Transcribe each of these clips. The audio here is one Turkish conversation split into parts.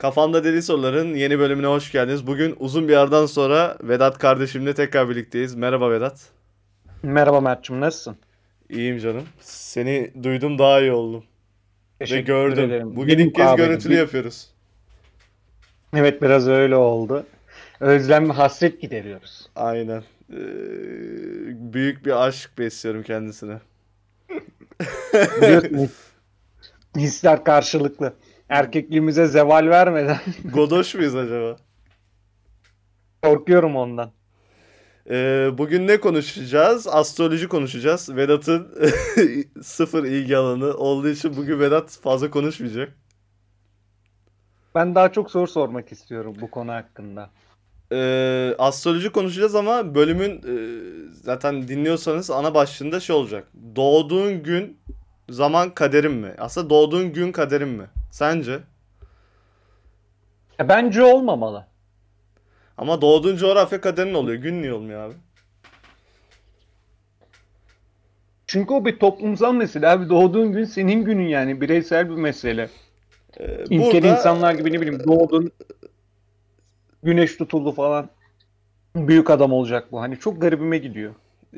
Kafamda Deli Soruların yeni bölümüne hoş geldiniz. Bugün uzun bir aradan sonra Vedat kardeşimle tekrar birlikteyiz. Merhaba Vedat. Merhaba Mert'cim nasılsın? İyiyim canım. Seni duydum daha iyi oldum. Ve Teşekkür gördüm. ederim. Bugün Benim ilk kez kahvem. görüntülü Bir- yapıyoruz. Evet biraz öyle oldu. Özlem ve hasret gideriyoruz. Aynen. Ee, büyük bir aşk besliyorum kendisine. Biliyorsun hisler karşılıklı. Erkekliğimize zeval vermeden Godoş muyuz acaba? korkuyorum ondan. Ee, bugün ne konuşacağız? Astroloji konuşacağız. Vedat'ın sıfır ilgi alanı olduğu için bugün Vedat fazla konuşmayacak. Ben daha çok soru sormak istiyorum bu konu hakkında. Ee, astroloji konuşacağız ama bölümün e, zaten dinliyorsanız ana başlığında şey olacak. Doğduğun gün zaman kaderin mi? Aslında doğduğun gün kaderin mi? Sence? Ya bence olmamalı. Ama doğduğun coğrafya kaderin oluyor. Gün niye olmuyor abi? Çünkü o bir toplumsal mesele abi. Doğduğun gün senin günün yani. Bireysel bir mesele. Ee, İlkel burada insanlar gibi ne bileyim doğdun güneş tutuldu falan. Büyük adam olacak bu. Hani çok garibime gidiyor.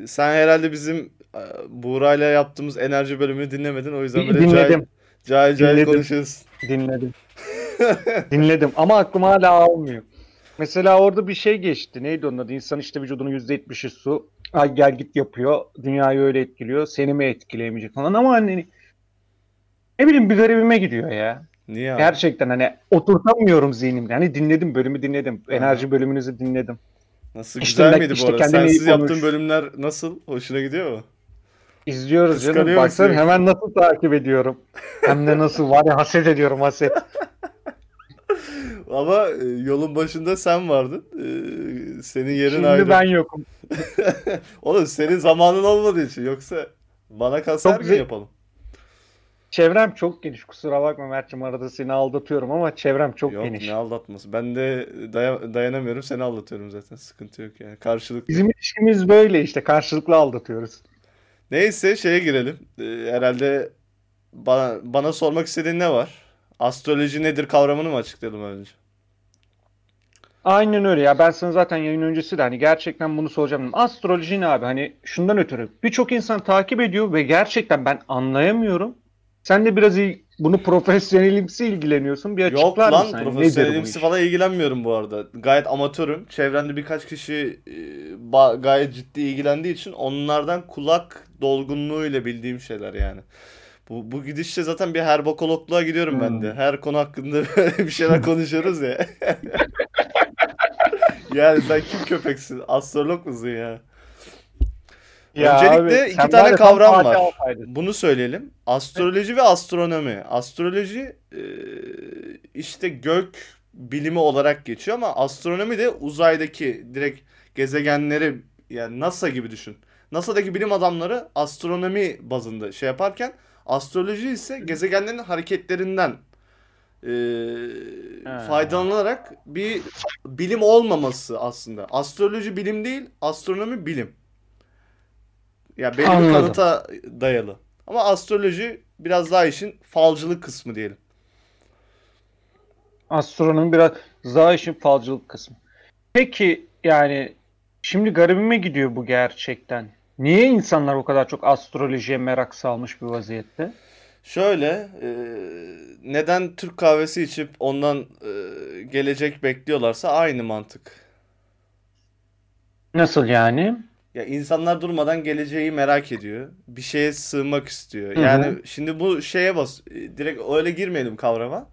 sen herhalde bizim e, Buğra'yla yaptığımız enerji bölümünü dinlemedin. O yüzden böyle cahil Dinledim. cahil, cahil Dinledim. konuşuyorsun. Dinledim. Dinledim ama aklım hala almıyor. Mesela orada bir şey geçti. Neydi onun adı? İnsan işte vücudunun %70'i su. Ay gel git yapıyor. Dünyayı öyle etkiliyor. Seni mi etkileyemeyecek falan ama hani ne bileyim bir garibime gidiyor ya. Niye abi? Gerçekten hani oturtamıyorum zihnimde. Hani dinledim bölümü dinledim. Enerji bölümünüzü dinledim. Nasıl İşte güzel bak, miydi bu işte arada? iyi Sensiz yaptığın konuş. bölümler nasıl? Hoşuna gidiyor mu? İzliyoruz canım. Baksana hemen nasıl takip ediyorum. Hem de nasıl var ya haset ediyorum haset. Ama e, yolun başında sen vardın. E, senin yerin Şimdi ayrı. ben yokum. Oğlum senin zamanın olmadığı için yoksa bana kalsa Çok her gün güzel- yapalım. Çevrem çok geniş. Kusura bakma Mert'cim arada seni aldatıyorum ama çevrem çok Yok geniş. ne aldatması. Ben de daya- dayanamıyorum seni aldatıyorum zaten. Sıkıntı yok yani. Karşılıklı. Bizim ilişkimiz böyle işte karşılıklı aldatıyoruz. Neyse şeye girelim. E, herhalde bana, bana sormak istediğin ne var? Astroloji nedir kavramını mı açıklayalım önce? Aynen öyle ya ben sana zaten yayın öncesi de hani gerçekten bunu soracağım. Astroloji ne abi hani şundan ötürü birçok insan takip ediyor ve gerçekten ben anlayamıyorum. Sen de biraz iyi, bunu profesyonelimsi ilgileniyorsun. Bir Yok açıklar lan mısın? Hani profesyonelimsi falan ilgilenmiyorum bu arada. Gayet amatörüm. Çevremde birkaç kişi e, gayet ciddi ilgilendiği için onlardan kulak dolgunluğuyla bildiğim şeyler yani. Bu, bu gidişle zaten bir herbokologluğa gidiyorum ben Hmm. de. Her konu hakkında bir şeyler konuşuyoruz ya. Yani sen kim köpeksin? Astrolog musun ya? Ya Öncelikle abi, iki tane kavram var. Bunu söyleyelim. Astroloji ve astronomi. Astroloji e, işte gök bilimi olarak geçiyor ama astronomi de uzaydaki direkt gezegenleri yani NASA gibi düşün. NASA'daki bilim adamları astronomi bazında şey yaparken astroloji ise gezegenlerin hareketlerinden e, faydalanarak bir bilim olmaması aslında. Astroloji bilim değil, astronomi bilim. Ya belli bir Anladım. kanıta dayalı. Ama astroloji biraz daha işin falcılık kısmı diyelim. Astronomi biraz daha işin falcılık kısmı. Peki yani şimdi garibime gidiyor bu gerçekten. Niye insanlar o kadar çok astrolojiye merak salmış bir vaziyette? Şöyle, e, neden Türk kahvesi içip ondan e, gelecek bekliyorlarsa aynı mantık. Nasıl yani? Ya insanlar durmadan geleceği merak ediyor. Bir şeye sığmak istiyor. Yani şimdi bu şeye bas e, direkt öyle girmeyelim kavrama.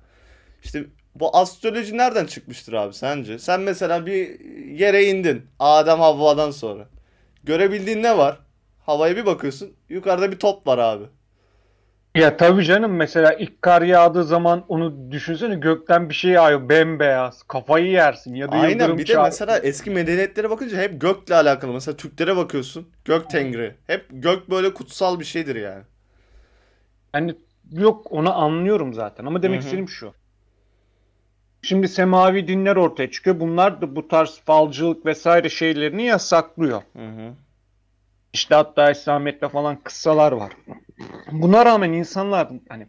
İşte bu astroloji nereden çıkmıştır abi sence? Sen mesela bir yere indin. Adem Havva'dan sonra. Görebildiğin ne var? Havaya bir bakıyorsun. Yukarıda bir top var abi. Ya tabii canım mesela ilk kar yağdığı zaman onu düşünsene gökten bir şey yağıyor bembeyaz. Kafayı yersin ya da Aynen yıldırım bir de mesela eski medeniyetlere bakınca hep gökle alakalı. Mesela Türklere bakıyorsun. Gök tengri. Hep gök böyle kutsal bir şeydir yani. Yani yok onu anlıyorum zaten ama demek Hı hı. istediğim şu. Şimdi semavi dinler ortaya çıkıyor. Bunlar da bu tarz falcılık vesaire şeylerini yasaklıyor. Hı hı. İşte hatta İslamiyet'te falan kıssalar var. Buna rağmen insanlar hani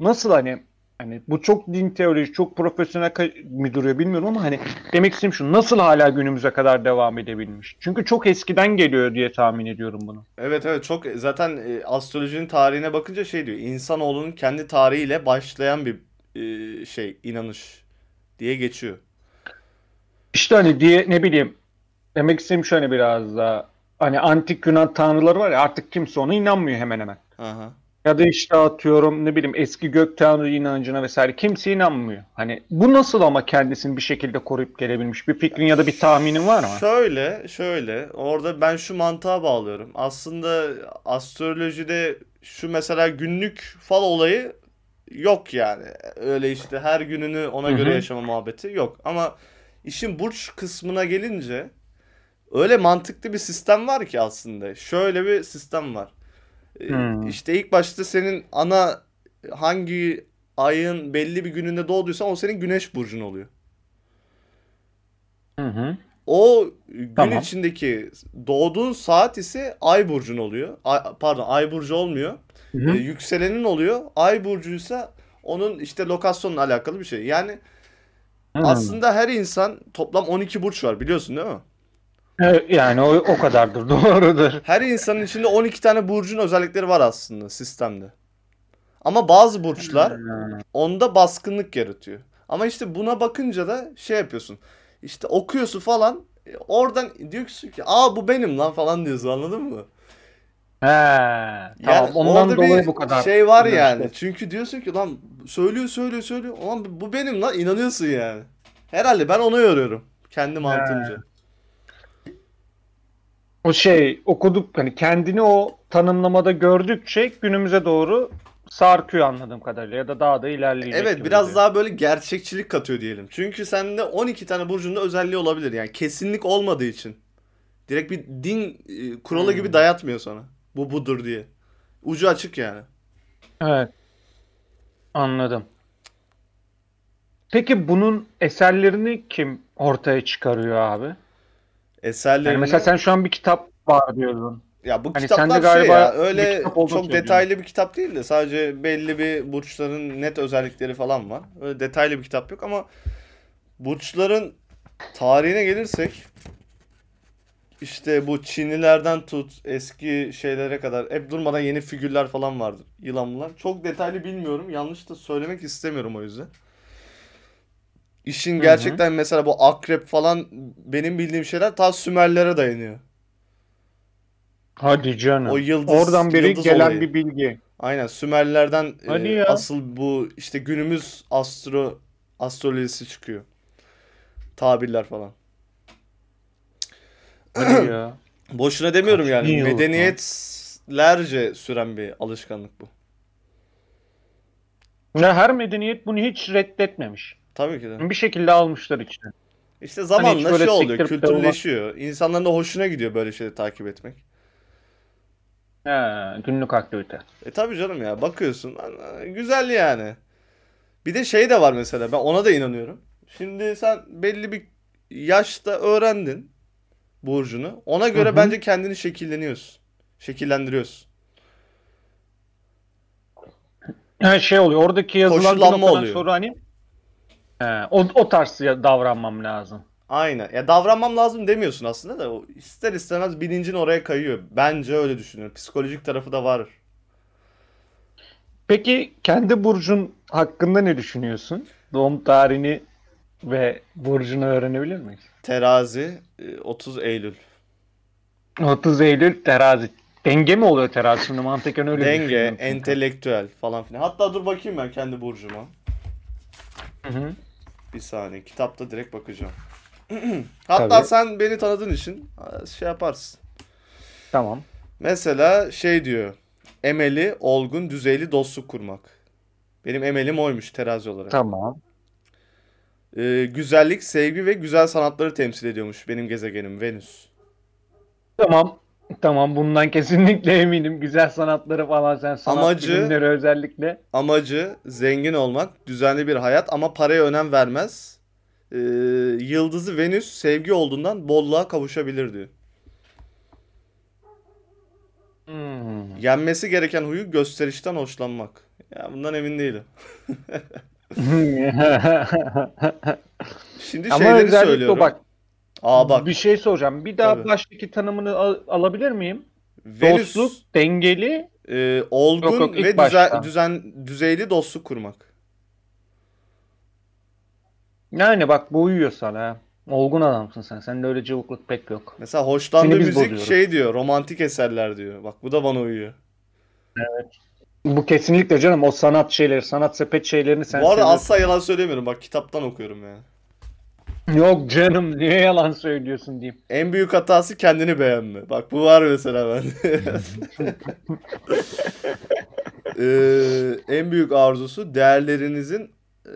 nasıl hani Hani bu çok din teorisi, çok profesyonel mi duruyor bilmiyorum ama hani demek istediğim şu nasıl hala günümüze kadar devam edebilmiş? Çünkü çok eskiden geliyor diye tahmin ediyorum bunu. Evet evet çok zaten e, astrolojinin tarihine bakınca şey diyor. İnsanoğlunun kendi tarihiyle başlayan bir e, şey inanış diye geçiyor. İşte hani diye ne bileyim demek istediğim şu hani biraz daha hani antik Yunan tanrıları var ya artık kimse ona inanmıyor hemen hemen. Aha. Ya da işte atıyorum ne bileyim eski gök tanrı inancına vesaire kimse inanmıyor. Hani bu nasıl ama kendisini bir şekilde koruyup gelebilmiş? Bir fikrin ya da bir tahminin var mı? Şöyle, şöyle. Orada ben şu mantığa bağlıyorum. Aslında astrolojide şu mesela günlük fal olayı yok yani. Öyle işte her gününü ona Hı göre yaşama muhabbeti yok. Ama işin burç kısmına gelince öyle mantıklı bir sistem var ki aslında. Şöyle bir sistem var. Ee, Hmm. İşte ilk başta senin ana hangi ayın belli bir gününde doğduysan o senin güneş burcun oluyor. Hı hı. O gün Tamam. içindeki doğduğun saat ise ay burcun oluyor. Ay, pardon ay burcu olmuyor. Hı hı. yükselenin oluyor. Ay burcuysa onun işte lokasyonla alakalı bir şey. Yani Hı. aslında her insan toplam 12 burç var biliyorsun değil mi? Evet, yani o, o kadardır doğrudur. Her insanın içinde 12 tane burcun özellikleri var aslında sistemde. Ama bazı burçlar Hmm. onda baskınlık yaratıyor. Ama işte buna bakınca da şey yapıyorsun. İşte okuyorsun falan. e, Oradan diyorsun ki aa bu benim lan falan diyorsun anladın mı? He, tamam ondan orada dolayı bir bu kadar. şey var yani. Çünkü diyorsun ki lan söylüyor söylüyor söylüyor. Ulan bu benim lan inanıyorsun yani. Herhalde ben ona yoruyorum. Kendi mantığımca. O şey okuduk hani kendini o tanımlamada gördükçe günümüze doğru sarkıyor anladığım kadarıyla ya da daha da ilerleyecek Evet biraz duruyor. daha böyle gerçekçilik katıyor diyelim. Çünkü sende 12 tane burcunda özelliği olabilir. Yani kesinlik olmadığı için. Direkt bir din e, kuralı Hmm. gibi dayatmıyor sana. Bu budur diye. Ucu açık yani. Evet. Anladım. Peki bunun eserlerini kim ortaya çıkarıyor abi? Eserlerini Yani mesela sen şu an bir kitap var diyordun. Ya bu Hani kitaplar sende şey galiba ya bir öyle çok söylüyorsun. detaylı bir kitap değil de sadece belli bir burçların net özellikleri falan var. Öyle detaylı bir kitap yok ama burçların tarihine gelirsek işte bu Çinlilerden tut eski şeylere kadar hep durmadan yeni figürler falan vardır. Yılanlar. Çok detaylı bilmiyorum. Yanlış da söylemek istemiyorum o yüzden. İşin gerçekten mesela bu akrep falan benim bildiğim şeyler ta Sümerlere dayanıyor. Hadi canım. O yıldız Oradan beri yıldız gelen olayı. bir bilgi. Aynen Sümerlilerden e, Hadi ya. asıl bu işte günümüz astro astrolojisi çıkıyor. Tabirler falan. Hadi ya. Boşuna demiyorum Kaç yani. yıl lan? Medeniyetlerce süren bir alışkanlık bu. Ya her medeniyet bunu hiç reddetmemiş. Tabii ki de. Bir şekilde almışlar içine. İşte zamanla böyle şey oluyor, kültürleşiyor. İnsanların da hoşuna gidiyor böyle şeyleri takip etmek. He, günlük aktivite. E tabii canım ya bakıyorsun e, güzel yani. Bir de şey de var mesela ben ona da inanıyorum. Şimdi sen belli bir yaşta öğrendin burcunu. Ona göre Hı hı. bence kendini şekilleniyorsun. Şekillendiriyorsun. Her şey oluyor. Oradaki yazılan bir oluyor. sonra hani he, o, o tarz davranmam lazım. Aynen. Ya davranmam lazım demiyorsun aslında da o ister istemez bilincin oraya kayıyor. Bence öyle düşünüyorum. Psikolojik tarafı da var. Peki kendi burcun hakkında ne düşünüyorsun? Doğum tarihini ve burcunu öğrenebilir miyiz? Terazi e, 30 Eylül. 30 Eylül terazi. Denge mi oluyor terazi şimdi mantıken öyle Denge, entelektüel falan filan. Hatta dur bakayım ben kendi burcuma. Hı hı. Bir saniye. Kitapta direkt bakacağım. Hatta Tabii. sen beni tanıdığın için e, şey yaparsın. Tamam. Mesela şey diyor. Emeli, olgun, düzeyli dostluk kurmak. Benim emelim oymuş terazi olarak. Tamam. Ee, güzellik, sevgi ve güzel sanatları temsil ediyormuş benim gezegenim Venüs. Tamam. Tamam bundan kesinlikle eminim. Güzel sanatları falan sen sanat Amacı- bilimleri özellikle. Amacı zengin olmak, düzenli bir hayat ama paraya önem vermez. Ee, yıldızı Venüs sevgi olduğundan bolluğa kavuşabilir diyor. Hmm. Yenmesi gereken huyu gösterişten hoşlanmak. Ya bundan emin değilim. Şimdi Ama şeyleri söylüyorum. bak Aa bak. bir şey soracağım. Bir daha Tabii. baştaki tanımını al- alabilir miyim? Venüs Dostluk, dengeli. e, olgun Yok, yok, ilk ve düzen, başta. düzen düzeyli dostluk kurmak. Yani bak bu uyuyor sana. ha. Olgun adamsın sen. Sende öyle cıvıklık pek yok. Mesela hoşlandığı Seni biz müzik bozuyoruz. şey diyor, romantik eserler diyor. Bak bu da bana uyuyor. Bu kesinlikle canım o sanat şeyleri, sanat sepet şeylerini sen bu arada seviyorsun. asla yalan söylemiyorum. Bak kitaptan okuyorum yani. Yok canım niye yalan söylüyorsun diyeyim. En büyük hatası kendini beğenme. Bak bu var mesela ben. Ee, en büyük arzusu değerlerinizin e,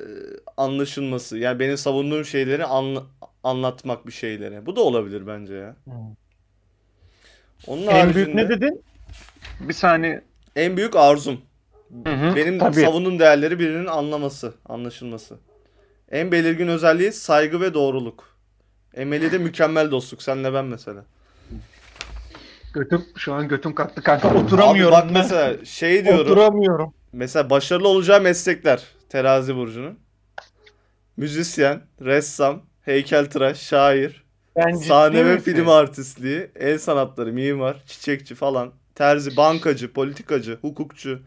anlaşılması. Yani benim savunduğum şeyleri anla- anlatmak bir şeylere. Bu da olabilir bence ya. Onun En büyük ne haricinde dedin? Bir saniye. en büyük arzum. Hı hı, Benim tabii. savunduğum değerleri birinin anlaması, anlaşılması. En belirgin özelliği saygı ve doğruluk. Emeli de mükemmel dostluk. Senle ben mesela. Götüm şu an götüm kalktı kanka oturamıyorum. Abi bak ben. mesela şey diyorum. Oturamıyorum. Mesela başarılı olacağı meslekler. Terazi burcunun. Müzisyen, ressam, heykeltıraş, şair, ciddi sahne ve misin? film artistliği, el sanatları, mimar, çiçekçi falan, terzi, bankacı, politikacı, hukukçu,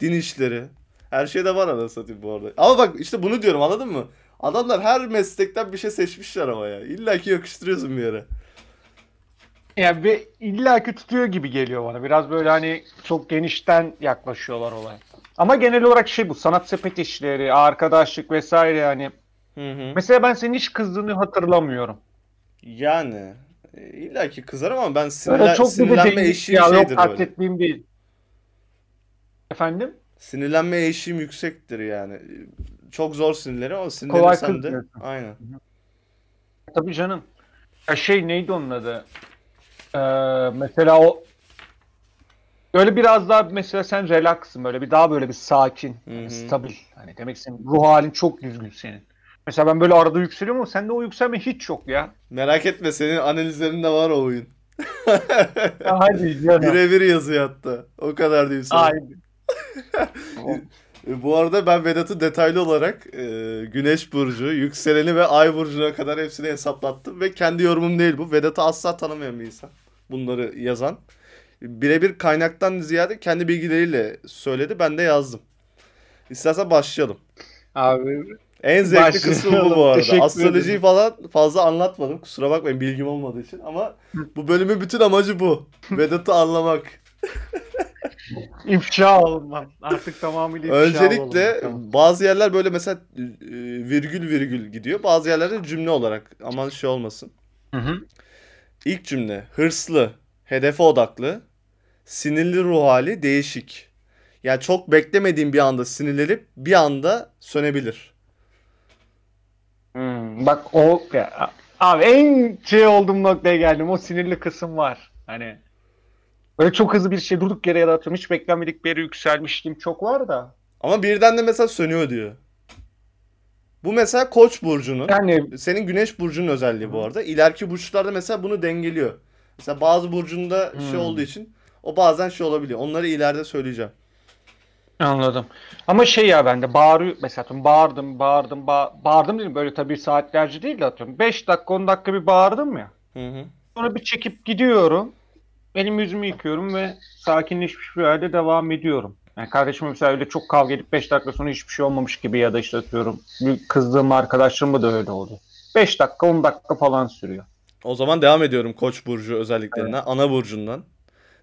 din işleri. Her şeyde var anasını satayım bu arada. Ama bak işte bunu diyorum anladın mı? Adamlar her meslekten bir şey seçmişler ama ya. İlla ki yakıştırıyorsun bir yere. Ya bir illaki tutuyor gibi geliyor bana. Biraz böyle hani çok genişten yaklaşıyorlar olaya. Ama genel olarak şey bu sanat sepet işleri, arkadaşlık vesaire yani. Hı hı. Mesela ben senin hiç kızdığını hatırlamıyorum. Yani e, illa ki kızarım ama ben sinirlen, çok bir de sinirlenme değil. eşiğim Ya yok şeydir böyle. katletmeyeyim değil. Efendim? Sinirlenme eşiğim yüksektir yani. Çok zor sinirlerim ama Kolay sinirlenirsem de aynen. Tabii canım. Ya şey neydi onun adı? Ee, mesela o böyle biraz daha mesela sen relaxsın böyle bir daha böyle bir sakin, Hı hani stabil. Hani demek senin ruh halin çok düzgün senin. Mesela ben böyle arada yükseliyorum ama sende o yükselme hiç yok ya. Merak etme senin analizlerinde var o oyun. Hadi canım. Birebir yazıyor hatta. O kadar diyeyim sana. Ay. E, Bu arada ben Vedat'ı detaylı olarak e, Güneş Burcu, Yükseleni ve Ay Burcu'na kadar hepsini hesaplattım ve kendi yorumum değil bu. Vedat'ı asla tanımayan bir insan. Bunları yazan. Birebir kaynaktan ziyade kendi bilgileriyle söyledi. Ben de yazdım. İstersen başlayalım. Abi En zevkli kısmı bu bu arada. Astrolojiyi falan fazla anlatmadım. Kusura bakmayın bilgim olmadığı için. Ama bu bölümün bütün amacı bu. Vedat'ı anlamak. ifşa olmam. Artık tamamıyla ifşa Öncelikle olalım. Tamam. bazı yerler böyle mesela e, virgül virgül gidiyor. Bazı yerlerde cümle olarak. Aman şey olmasın. Hı hı. İlk cümle hırslı, hedefe odaklı, sinirli ruh hali değişik. Yani çok beklemediğim bir anda sinirlenip bir anda sönebilir. Hmm, bak o ya, abi en şey olduğum noktaya geldim. O sinirli kısım var. Hani böyle çok hızlı bir şey durduk yere yaratıyorum. Hiç beklenmedik bir yere yükselmişliğim çok var da. Ama birden de mesela sönüyor diyor. Bu mesela Koç burcunun. Yani Senin Güneş burcunun özelliği bu arada. İleriki burçlarda mesela bunu dengeliyor. Mesela bazı burcunda şey Hmm. olduğu için o bazen şey olabiliyor. Onları ileride söyleyeceğim. anladım. Ama şey ya ben de bağırıyor mesela atıyorum, bağırdım bağırdım ba- bağırdım dedim böyle tabii saatlerce değil de atıyorum. 5 dakika 10 dakika bir bağırdım ya. Hı hı. Sonra bir çekip gidiyorum. Elimi yüzümü yıkıyorum ve sakinleşmiş bir halde devam ediyorum. Yani kardeşim mesela öyle çok kavga edip 5 dakika sonra hiçbir şey olmamış gibi ya da işte atıyorum kızdığım arkadaşlarımla da öyle oldu. 5 dakika 10 dakika falan sürüyor. O zaman devam ediyorum Koç burcu özelliklerinden, ana burcundan.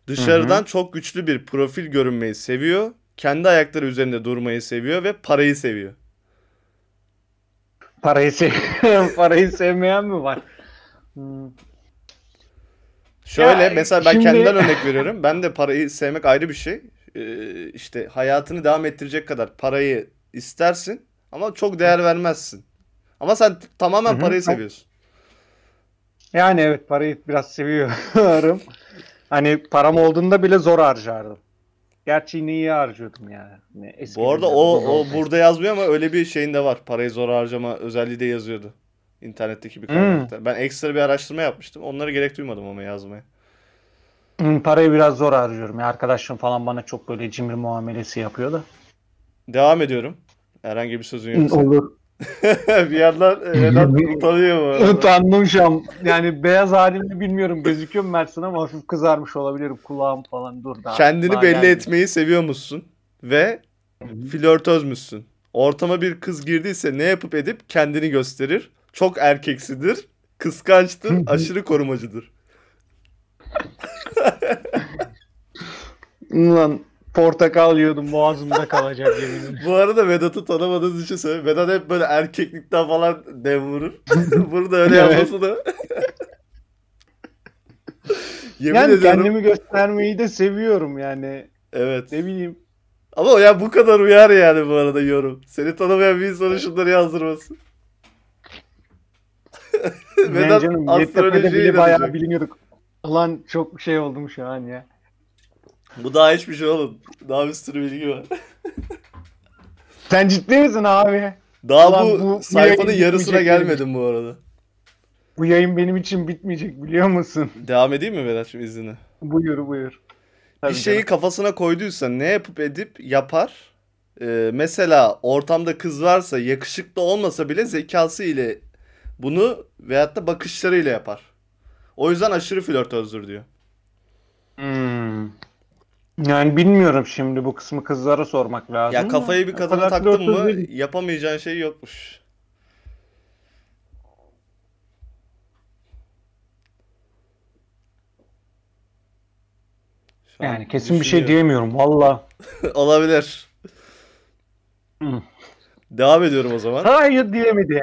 Dışarıdan çok güçlü bir profil görünmeyi seviyor. Kendi ayakları üzerinde durmayı seviyor ve parayı seviyor. Parayı sev parayı sevmeyen mi var? Hmm. Şöyle Ya, mesela ben şimdi- kendimden örnek veriyorum. Ben de parayı sevmek ayrı bir şey. Ee, işte hayatını devam ettirecek kadar parayı istersin ama çok değer vermezsin. Ama sen tamamen Hı hı. parayı seviyorsun. Yani evet parayı biraz seviyorum. Hani param olduğunda bile zor harcardım. Gerçi iyi harcıyordum yani. Ne, eski Bu arada o o burada yazmıyor ama öyle bir şeyin de var. Parayı zor harcama özelliği de yazıyordu. İnternetteki bir Hmm. kaynakta. Ben ekstra bir araştırma yapmıştım. Onları gerek duymadım ama yazmaya. Hmm, parayı biraz zor harcıyorum. Ya arkadaşım falan bana çok böyle cimri muamelesi yapıyor da. Devam ediyorum. Herhangi bir sözün yoksa. Olur. bir yandan e, Vedat utanıyor arada. Utandım şu an. Yani beyaz halimi bilmiyorum. Gözüküyor mu Mersin ama hafif kızarmış olabilirim. Kulağım falan dur daha. Kendini daha belli gelmedi. etmeyi seviyormuşsun ve flörtözmüşsün. Ortama bir kız girdiyse ne yapıp edip kendini gösterir. Çok erkeksidir, kıskançtır, aşırı korumacıdır. Ulan portakal yiyordum boğazımda kalacak yemin Bu arada Vedat'ı tanımadığınız için söyleyeyim. Vedat hep böyle erkeklikten falan dem vurur. Burada öyle Evet. yapması da. Yemin Yani ediyorum. kendimi göstermeyi de seviyorum yani. Evet. Ne bileyim. Ama o ya bu kadar uyar yani bu arada yorum. Seni tanımayan bir insanın şunları yazdırması. Vedat canım astrolojiyi bayağı biliniyorduk. Ulan çok şey oldum şu an ya. Bu daha hiçbir şey oğlum. Daha bir sürü bilgi var. Sen ciddi misin abi? Daha Ulan bu, bu- sayfanın yarısına gelmedim bu arada. Bu yayın benim için bitmeyecek biliyor musun? Devam edeyim mi Vedat'cığım iznine? Buyur buyur. Tabii bir şeyi canım. kafasına koyduysa ne yapıp edip yapar. Ee, mesela ortamda kız varsa yakışıklı olmasa bile zekası ile bunu veyahut da bakışlarıyla yapar. O yüzden aşırı flörtözdür diyor. Hmm. Yani bilmiyorum şimdi bu kısmı kızlara sormak lazım. Ya kafayı bir kadına taktın mı değilim. yapamayacağın şey yokmuş. Şu an Yani kesin bir şey diyemiyorum valla. Olabilir. Hı. Devam ediyorum o zaman. Hayır diyemedi.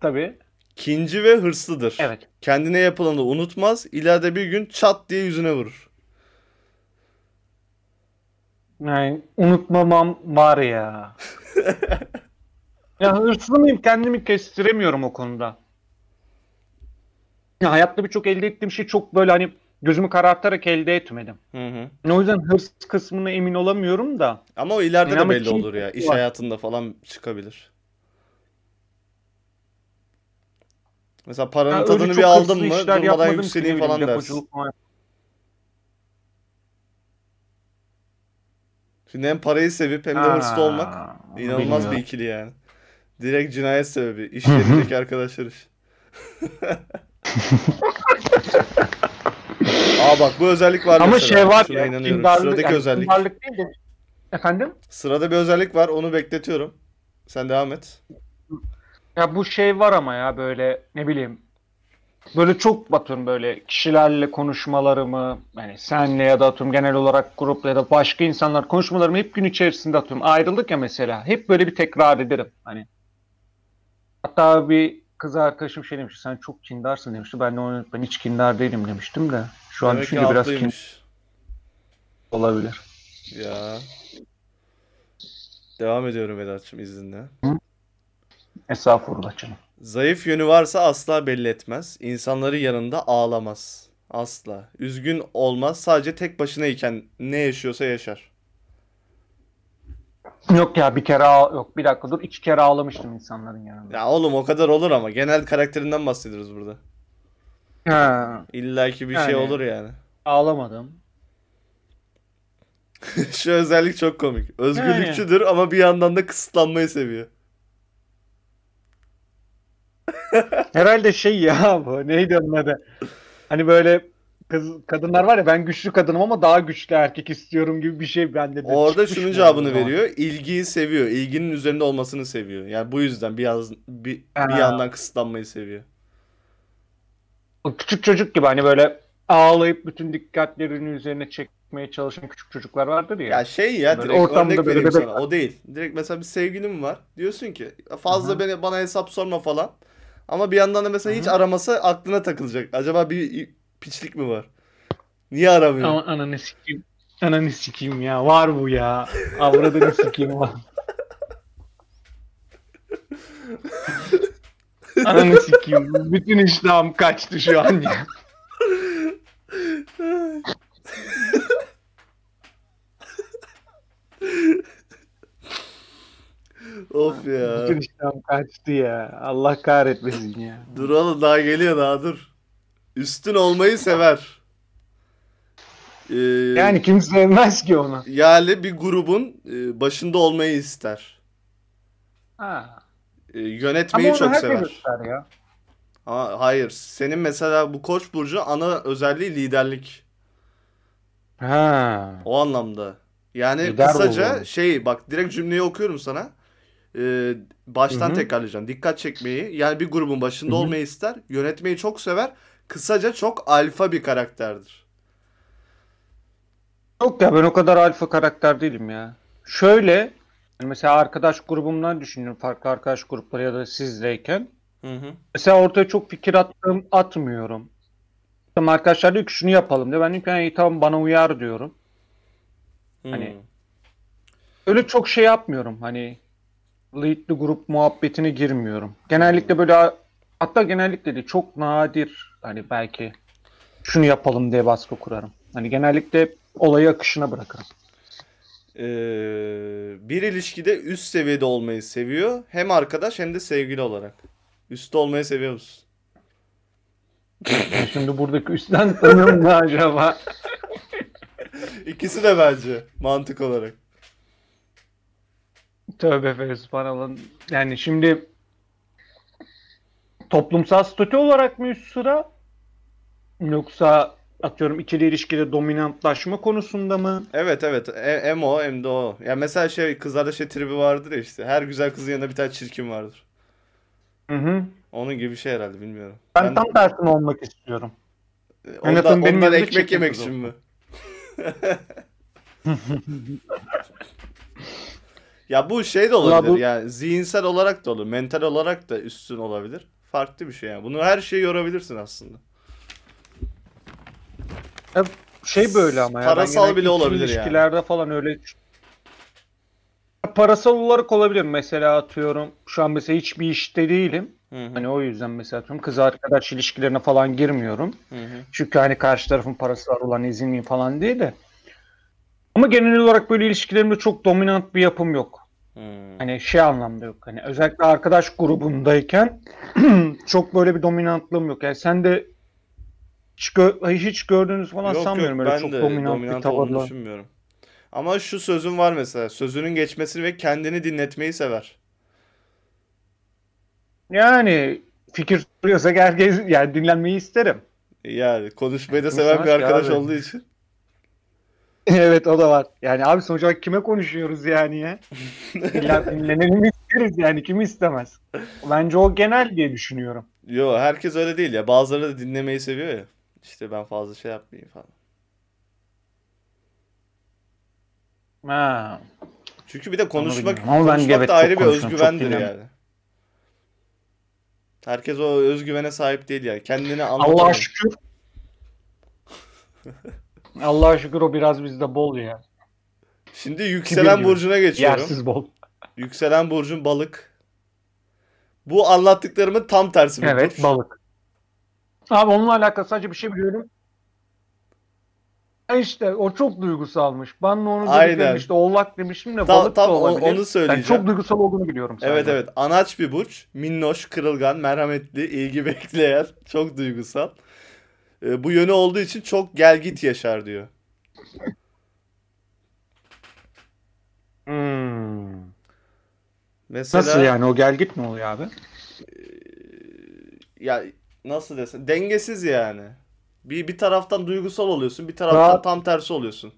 Tabii. Kinci ve hırslıdır. Evet. Kendine yapılanı unutmaz. İleride bir gün çat diye yüzüne vurur. Yani unutmamam var ya. ya hırslı mıyım kendimi kestiremiyorum o konuda. Ya hayatta birçok elde ettiğim şey çok böyle hani gözümü karartarak elde etmedim. Hı hı. O yüzden hırs kısmına emin olamıyorum da. Ama o ileride de Ama belli olur ya. İş var. hayatında falan çıkabilir. Mesela paranın Ya öyle tadını çok bir aldın mı işler durmadan yükseleyim falan dersin. falan. Şimdi hem parayı sevip hem de hırslı olmak inanılmaz bilmiyorum. bir ikili yani. Direkt cinayet sebebi. İş yerindeki arkadaşlar iş. Aa bak bu özellik var Ama mesela. şey var Şuna ya, inanıyorum. Sıradaki yani özellik. değil de. Efendim? Sırada bir özellik var. Onu bekletiyorum. Sen devam et. Ya bu şey var ama ya böyle ne bileyim böyle çok batıyorum böyle kişilerle konuşmalarımı yani senle ya da atıyorum genel olarak grupla ya da başka insanlar konuşmalarımı hep gün içerisinde atıyorum. Ayrıldık ya mesela hep böyle bir tekrar ederim hani. Hatta bir kız arkadaşım şey demişti sen çok kindarsın demişti. Ben de onu ben hiç kindar değilim demiştim de. Şu an Demek düşünce biraz kin olabilir. Ya. Devam ediyorum Vedat'cığım izninle. Estağfurullah canım. Zayıf yönü varsa asla belli etmez. İnsanları yanında ağlamaz. Asla. Üzgün olmaz. Sadece tek başınayken ne yaşıyorsa yaşar. Yok ya bir kere ağ- yok bir dakika dur iki kere ağlamıştım insanların yanında. Ya oğlum o kadar olur ama genel karakterinden bahsediyoruz burada. Ha, İlla ki bir şey Yani. olur yani. ağlamadım. Şu özellik çok komik. Özgürlükçüdür ama bir yandan da kısıtlanmayı seviyor. Herhalde şey ya bu neydi onun adı? Hani böyle kız kadınlar var ya ben güçlü kadınım ama daha güçlü erkek istiyorum gibi bir şey bende de Orada şunun bu cevabını veriyor. İlgiyi seviyor. İlginin üzerinde olmasını seviyor. Yani bu yüzden bir, yaz- bir, bir Ha. yandan kısıtlanmayı seviyor. O küçük çocuk gibi hani böyle ağlayıp bütün dikkatlerini üzerine çekmeye çalışan küçük çocuklar vardır ya. Ya şey ya Böyle direkt ortamda örnek böyle vereyim bebek sana. O değil. Direkt mesela bir sevgilim var. Diyorsun ki fazla beni bana hesap sorma falan. Ama bir yandan da mesela hiç aramasa aklına takılacak. Acaba bir piçlik mi var? Niye aramıyor? Ama ananı sikeyim. Ananı sikeyim ya. Var bu ya. Avradını sikeyim var. Ananı sikeyim. Bütün iştahım kaçtı şu an ya. of ya. Bütün iştahım kaçtı ya. Allah kahretmesin ya. Dur oğlum daha geliyor daha dur. Üstün olmayı sever. e, Yani kim sevmez ki onu. yani bir grubun e, başında olmayı ister. Ha. E, Ama yönetmeyi onu çok herkes sever. ister ya. Ama hayır. Senin mesela bu Koç burcu ana özelliği liderlik. Ha. O anlamda. Yani Lider kısaca oldu. şey bak direkt cümleyi okuyorum sana. Ee, baştan Hı hı. tekrarlayacağım. Dikkat çekmeyi. Yani bir grubun başında Hı hı. olmayı ister. Yönetmeyi çok sever. Kısaca çok alfa bir karakterdir. Yok ya ben o kadar alfa karakter değilim ya. Şöyle yani mesela arkadaş grubumdan düşünüyorum farklı arkadaş grupları ya da sizdeyken. Hı hı. Mesela ortaya çok fikir attım atmıyorum. Tamam arkadaşlar diyor ki şunu yapalım diyor. Ben diyorum ki "Ha, iyi tamam bana uyar diyorum. Hani- Hmm. Öyle çok şey yapmıyorum hani leadli grup muhabbetine girmiyorum. Genellikle böyle hatta genellikle de çok nadir hani belki şunu yapalım diye baskı kurarım. Hani genellikle olayı akışına bırakırım. Ee, bir ilişkide üst seviyede olmayı seviyor. Hem arkadaş hem de sevgili olarak. Üstte olmayı seviyor musun? Şimdi buradaki üstten tanım ne acaba? İkisi de bence mantık olarak. Tövbe Fesubhanallah. Yani şimdi toplumsal statü olarak mı üst sıra? Yoksa atıyorum ikili ilişkide dominantlaşma konusunda mı? Evet evet E- hem o hem de o. Ya mesela şey kızlarda şey tribi vardır ya işte. Her güzel kızın yanında bir tane çirkin vardır. Hı hı. Onun gibi bir şey herhalde bilmiyorum. Ben, Ben- tam tersine olmak istiyorum. ondan, azından benim ondan ekmek yemek için mi? Ya bu şey de olabilir bu- yani zihinsel olarak da olur, mental olarak da üstün olabilir. Farklı bir şey yani. Bunu her şeye yorabilirsin aslında. Şey böyle ama ya. Parasal bile olabilir yani. ilişkilerde falan öyle parasal olarak olabilir. Mesela atıyorum şu an mesela hiçbir işte değilim. Hı hı, Hani o yüzden mesela atıyorum kız arkadaş ilişkilerine falan girmiyorum. hı hı. Çünkü hani karşı tarafın parası var ulan izin miyim falan değil de. Ama genel olarak böyle ilişkilerimde çok dominant bir yapım yok. Hmm. Hani şey anlamda yok. Hani özellikle arkadaş grubundayken çok böyle bir dominantlığım yok. Yani sen de hiç, gö- hiç gördüğünüz falan Yok sanmıyorum yok öyle çok dominant, dominant, bir tavırla. düşünmüyorum. Ama şu sözün var mesela. Sözünün geçmesini ve kendini dinletmeyi sever. Yani fikir soruyorsa herkes yani dinlenmeyi isterim. Yani konuşmayı da seven bir arkadaş abi? olduğu için. evet o da var. Yani abi sonuç olarak kime konuşuyoruz yani ya? İlla dinlenelim isteriz yani kim istemez. Bence o genel diye düşünüyorum. Yo herkes öyle değil ya. Bazıları da dinlemeyi seviyor ya. İşte ben fazla şey yapmayayım falan. Ha. Çünkü bir de konuşmak. Ama ben konuşmak da ayrı bir özgüvendir yani. Herkes o özgüvene sahip değil yani. Kendini Allah'a anlatamıyor. şükür. Allah'a şükür o biraz bizde bol ya. Şimdi yükselen burcuna geçiyorum. Yersiz bol. Yükselen burcun balık. Bu anlattıklarımın tam tersi Evet burç. balık. Abi onunla alakalı sadece bir şey biliyorum. İşte o çok duygusalmış. Ben de onu Aynen. dedim işte oğlak demiştim de Tam- balık tam da olabilir. onu söyleyeceğim. çok duygusal olduğunu biliyorum Evet sadece. evet. Anaç bir burç. Minnoş, kırılgan, merhametli, ilgi bekleyen, çok duygusal. Ee, bu yönü olduğu için çok gel git yaşar diyor. Hmm. Mesela Nasıl yani o gel git mi oluyor abi? ya nasıl desem dengesiz yani. Bir bir taraftan duygusal oluyorsun, bir taraftan Rahat- tam tersi oluyorsun.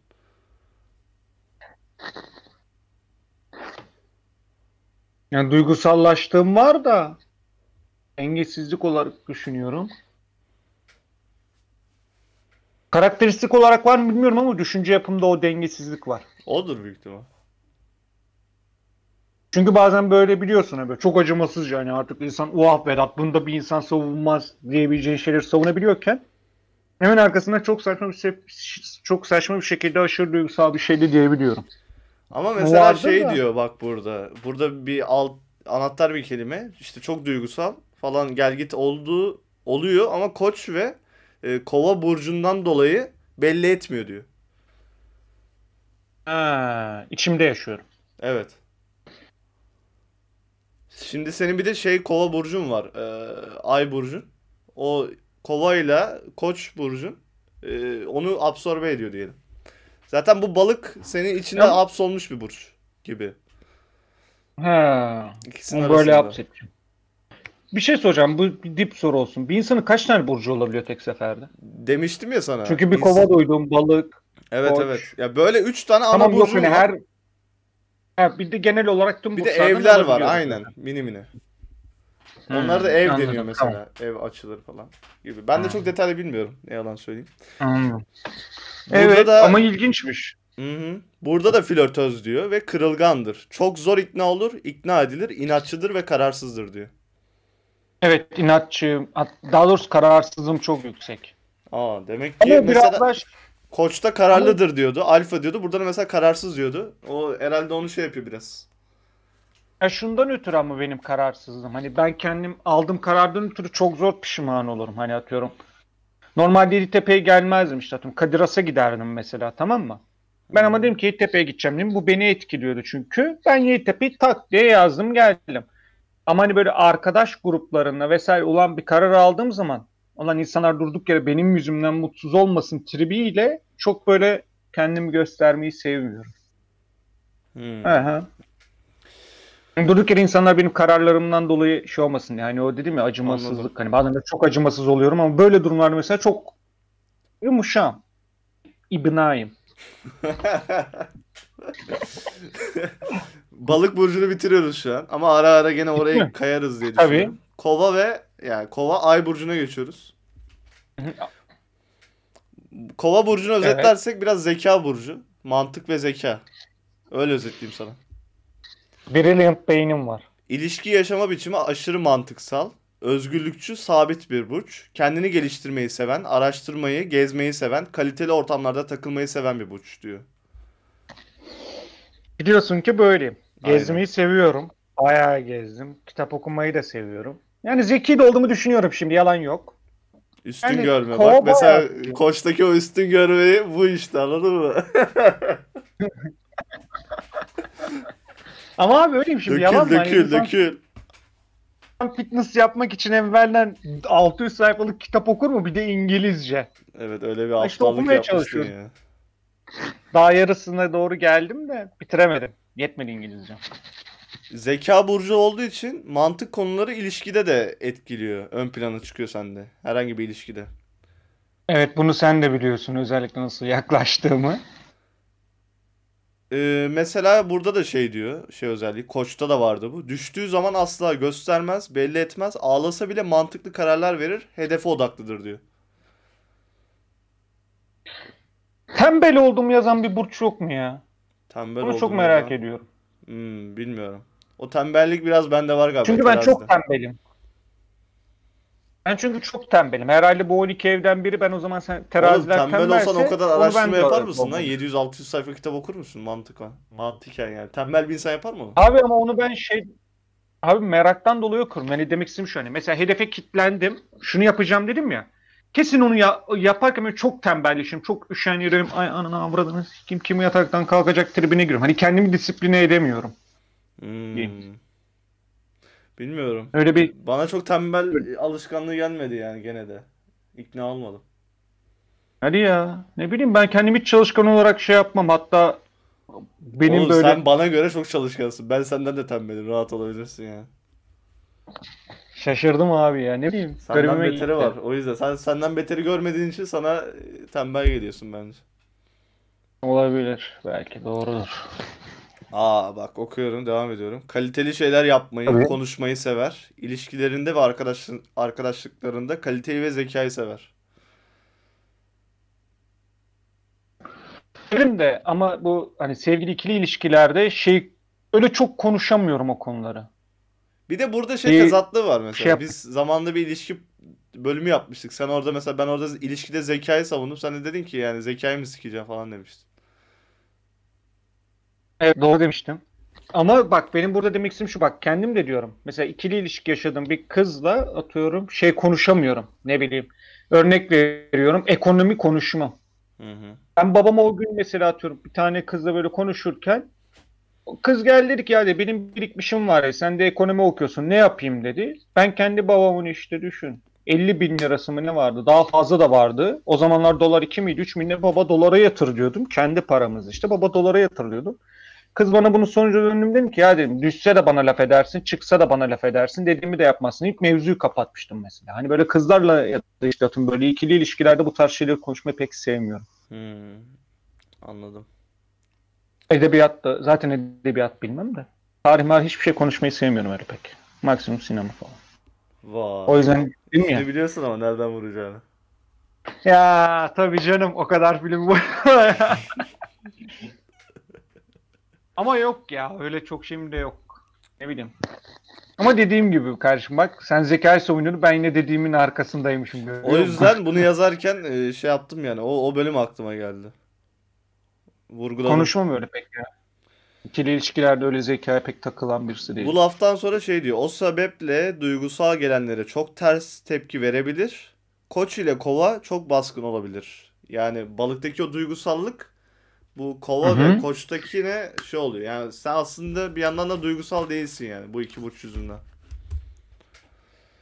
Yani duygusallaştığım var da dengesizlik olarak düşünüyorum. Karakteristik olarak var mı bilmiyorum ama düşünce yapımda o dengesizlik var. Odur büyük ihtimal. Çünkü bazen böyle biliyorsun abi çok acımasızca hani artık insan uah Vedat bunda bir insan savunmaz diyebileceğin şeyleri savunabiliyorken hemen arkasında çok saçma bir se- çok saçma bir şekilde aşırı duygusal bir şey de diyebiliyorum. Ama mesela vardı şey da. diyor bak burada. Burada bir alt anahtar bir kelime. İşte çok duygusal falan gel git olduğu oluyor ama Koç ve e, Kova burcundan dolayı belli etmiyor diyor. Ha, içimde yaşıyorum. Evet. Şimdi senin bir de şey Kova burcun var. e, Ay burcun. O Kova ile Koç burcun e, onu absorbe ediyor diyelim. Zaten bu balık senin içinde Ya- hapsolmuş bir burç gibi. He. İkisinin böyle arasında. Bir şey soracağım. Bu bir dip soru olsun. Bir insanın kaç tane burcu olabiliyor tek seferde? Demiştim ya sana. Çünkü bir İnsan- kova duydum, balık. Evet koç. evet. Ya böyle 3 tane ana Tamam yok burcu hani var. her Ha, bir de genel olarak tüm Bir de burçlardan evler var aynen. Mini mini. Hmm, Onlar da ev anladım, deniyor mesela. tamam. Ev açılır falan gibi. Ben de Hmm. çok detaylı bilmiyorum. Ne yalan söyleyeyim. Hmm. Burada Evet da ama ilginçmiş. Hı hı. Burada da flörtöz diyor ve kırılgandır. Çok zor ikna olur, ikna edilir, inatçıdır ve kararsızdır diyor. Evet inatçıyım. Daha doğrusu kararsızlığım çok yüksek. Aa demek Ama ki biraz mesela daha koçta kararlıdır diyordu, alfa diyordu. Burada da mesela kararsız diyordu. O herhalde onu şey yapıyor biraz. Ya şundan ötürü ama benim kararsızlığım. Hani ben kendim aldığım karardan ötürü çok zor pişman olurum. Hani atıyorum. Normalde Yeditepe'ye gelmezdim işte atıyorum. Kadiras'a giderdim mesela tamam mı? Ben ama dedim ki Yeditepe'ye gideceğim dedim. Bu beni etkiliyordu çünkü. Ben Yeditepe'yi tak diye yazdım geldim. Ama hani böyle arkadaş gruplarında vesaire olan bir karar aldığım zaman olan insanlar durduk yere benim yüzümden mutsuz olmasın tribiyle çok böyle kendimi göstermeyi sevmiyorum. Hmm. Aha. Durduk yere insanlar benim kararlarımdan dolayı şey olmasın yani o dedim ya acımasızlık Anladım. hani bazen de çok acımasız oluyorum ama böyle durumlarda mesela çok yumuşağım. İbnayım. Balık burcunu bitiriyoruz şu an ama ara ara gene oraya kayarız diye Tabii. düşünüyorum. Kova ve yani Kova Ay burcuna geçiyoruz. Kova burcunu özetlersek biraz zeka burcu. Mantık ve zeka. Öyle özetleyeyim sana. Brilliant beynim var. İlişki yaşama biçimi aşırı mantıksal. Özgürlükçü, sabit bir burç. Kendini geliştirmeyi seven, araştırmayı, gezmeyi seven, kaliteli ortamlarda takılmayı seven bir burç diyor. Biliyorsun ki böyleyim. Aynen. Gezmeyi seviyorum. Bayağı gezdim. Kitap okumayı da seviyorum. Yani zeki de olduğumu düşünüyorum şimdi yalan yok. Üstün Yani görme. Bak mesela bayağı- koçtaki o üstün görmeyi bu işte anladın mı? Ama abi öyleyim şimdi yalan dökül mı? Dökül dökül. fitness yapmak için evvelden 600 sayfalık kitap okur mu? Bir de İngilizce. Evet öyle bir İşte aptallık yapmışsın çalışıyorum. ya. Daha yarısına doğru geldim de bitiremedim. Yetmedi İngilizce. Zeka burcu olduğu için mantık konuları ilişkide de etkiliyor. Ön plana çıkıyor sende. Herhangi bir ilişkide. Evet bunu sen de biliyorsun özellikle nasıl yaklaştığımı. Ee, mesela burada da şey diyor, şey özelliği, Koç'ta da vardı bu. Düştüğü zaman asla göstermez, belli etmez, ağlasa bile mantıklı kararlar verir, hedefe odaklıdır diyor. Tembel olduğumu yazan bir burç yok mu ya? Tembel Bunu çok merak yazan- ediyorum. Hmm, bilmiyorum. O tembellik biraz bende var galiba. Çünkü ben çok terazide. tembelim. Ben çünkü çok tembelim. Herhalde bu 12 evden biri ben o zaman sen Oğlum teraziler tembel tembelse olsan o kadar araştırma yapar mısın lan? olmalıyım. 700-600 sayfa kitap okur musun? Mantıken. Mantıken yani. Tembel bir insan yapar mı? Abi ama onu ben şey abi meraktan dolayı okurum. Yani demek istediğim şu hani mesela hedefe kilitlendim. Şunu yapacağım dedim ya. Kesin onu ya- yaparken böyle çok tembelleşirim. Çok üşenirim. Ay ananı avradını kim kimi yataktan kalkacak tribine giriyorum. Hani kendimi disipline edemiyorum. Hmm. Bilmiyorum. Öyle bir Bana çok tembel alışkanlığı gelmedi yani gene de. İkna olmadım. hadi ya ne bileyim ben kendimi hiç çalışkan olarak şey yapmam. Hatta benim Oğlum böyle sen bana göre çok çalışkansın. Ben senden de tembelim. Rahat olabilirsin ya. Şaşırdım abi ya. Ne bileyim. Senden garibime beteri gitti. var. O yüzden sen senden beteri görmediğin için sana e, tembel geliyorsun bence. Olabilir. Belki doğrudur. Aa bak okuyorum, devam ediyorum. Kaliteli şeyler yapmayı, Tabii. konuşmayı sever. İlişkilerinde ve arkadaş arkadaşlıklarında kaliteyi ve zekayı sever. Benim de ama bu hani sevgili ikili ilişkilerde şey öyle çok konuşamıyorum o konuları. Bir de burada şey tezatlığı var mesela. şey yap- Biz zamanında bir ilişki bölümü yapmıştık. Sen orada mesela ben orada ilişkide zekayı savundum. Sen de dedin ki yani zekayı mı sikeceğim falan demiştin. Evet doğru demiştim. Ama bak benim burada demek istediğim şu bak kendim de diyorum. Mesela ikili ilişki yaşadığım bir kızla atıyorum şey konuşamıyorum. Ne bileyim. Örnek veriyorum ekonomi konuşmam. Hı hı. Ben babama o gün mesela atıyorum bir tane kızla böyle konuşurken kız geldi dedi ki ya de benim birikmişim var ya sen de ekonomi okuyorsun ne yapayım dedi. Ben kendi babamın işte düşün. 50 bin lirası mı ne vardı? Daha fazla da vardı. O zamanlar dolar 2 miydi 3 miydi? Baba dolara yatır diyordum. Kendi paramız işte. Baba dolara yatır. Kız bana bunu sonucu döndüm dedim ki ya dedim düşse de bana laf edersin, çıksa da bana laf edersin dediğimi de yapmazsın. İlk mevzuyu kapatmıştım mesela. Hani böyle kızlarla ya da işte atıyorum böyle ikili ilişkilerde bu tarz şeyleri konuşmayı pek sevmiyorum. Hmm, anladım. Edebiyat da zaten edebiyat bilmem de. Tarih marih hiçbir şey konuşmayı sevmiyorum öyle pek. Maksimum sinema falan. Vay. O yüzden değil mi ya? Biliyorsun ama nereden vuracağını. Ya tabii canım o kadar film bu. Ama yok ya öyle çok şeyim de yok. Ne bileyim. Ama dediğim gibi kardeşim bak sen zekayı savunuyorsun ben yine dediğimin arkasındaymışım. O yüzden bunu yazarken e, şey yaptım yani. O, o bölüm aklıma geldi. Vurguladım. Konuşmam öyle pek ya. İkili ilişkilerde öyle zekaya pek takılan birisi değil. Bu laftan sonra şey diyor. O sebeple duygusal gelenlere çok ters tepki verebilir. Koç ile kova çok baskın olabilir. Yani balıktaki o duygusallık bu kova Hı ve koçtakine şey oluyor. Yani sen aslında bir yandan da duygusal değilsin yani bu iki burç yüzünden.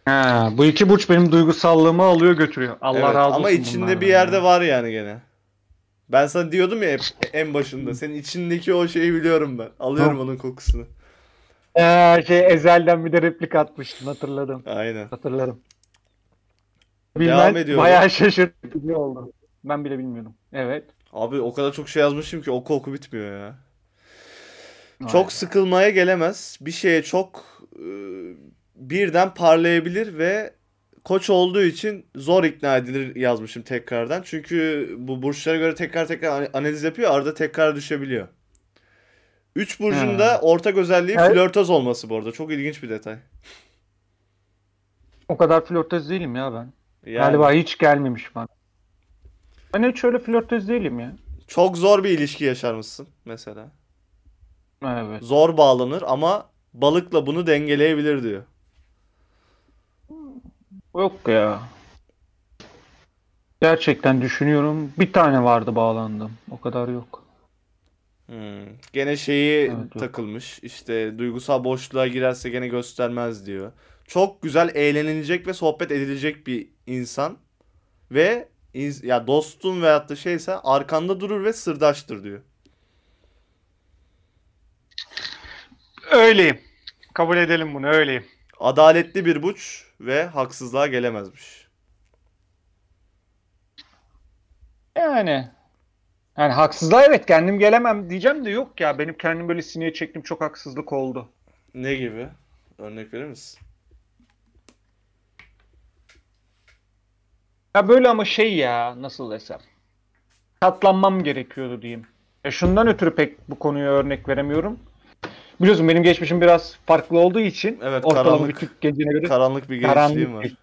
Ha, bu iki burç benim duygusallığımı alıyor götürüyor. Allah Evet, razı olsun ama içinde bir yerde ya. var yani gene. Ben sana diyordum ya hep en başında. Senin içindeki o şeyi biliyorum ben. Alıyorum onun kokusunu. Ee, şey Ezel'den bir de replik atmıştın hatırladım. Aynen. Hatırlarım. Devam Bilmem ediyorum. bayağı şaşırtıcı oldu. Ben bile bilmiyordum. Evet. Abi o kadar çok şey yazmışım ki oku oku bitmiyor ya. Vay. Çok sıkılmaya gelemez. Bir şeye çok e, birden parlayabilir ve koç olduğu için zor ikna edilir yazmışım tekrardan. Çünkü bu burçlara göre tekrar tekrar an- analiz yapıyor. Arada tekrar düşebiliyor. Üç burcun da Ha. ortak özelliği Evet. flörtöz olması bu arada. Çok ilginç bir detay. O kadar flörtöz değilim ya ben. Yani Galiba hiç gelmemiş bana. Ben hiç öyle flörtöz değilim ya. çok zor bir ilişki yaşarmışsın mesela. Evet. Zor bağlanır ama balıkla bunu dengeleyebilir diyor. Yok ya. Gerçekten düşünüyorum. Bir tane vardı bağlandım. O kadar yok. Hmm. Gene şeyi Evet, yok. takılmış. İşte duygusal boşluğa girerse gene göstermez diyor. Çok güzel eğlenilecek ve sohbet edilecek bir insan ve ins- ya dostun veyahut da şeyse arkanda durur ve sırdaştır diyor. Öyleyim. Kabul edelim bunu öyleyim. Adaletli bir burç ve haksızlığa gelemezmiş. Yani. Yani haksızlığa evet kendim gelemem diyeceğim de yok ya. Benim kendim böyle sineye çektiğim çok haksızlık oldu. Ne gibi? Örnek verir misin? Ya böyle ama şey ya nasıl desem. Katlanmam gerekiyordu diyeyim. Ya şundan ötürü pek bu konuya örnek veremiyorum. Biliyorsun benim geçmişim biraz farklı olduğu için Evet, ortalama karanlık. bir Türk gencine göre Karanlık bir gençliğim var. bir-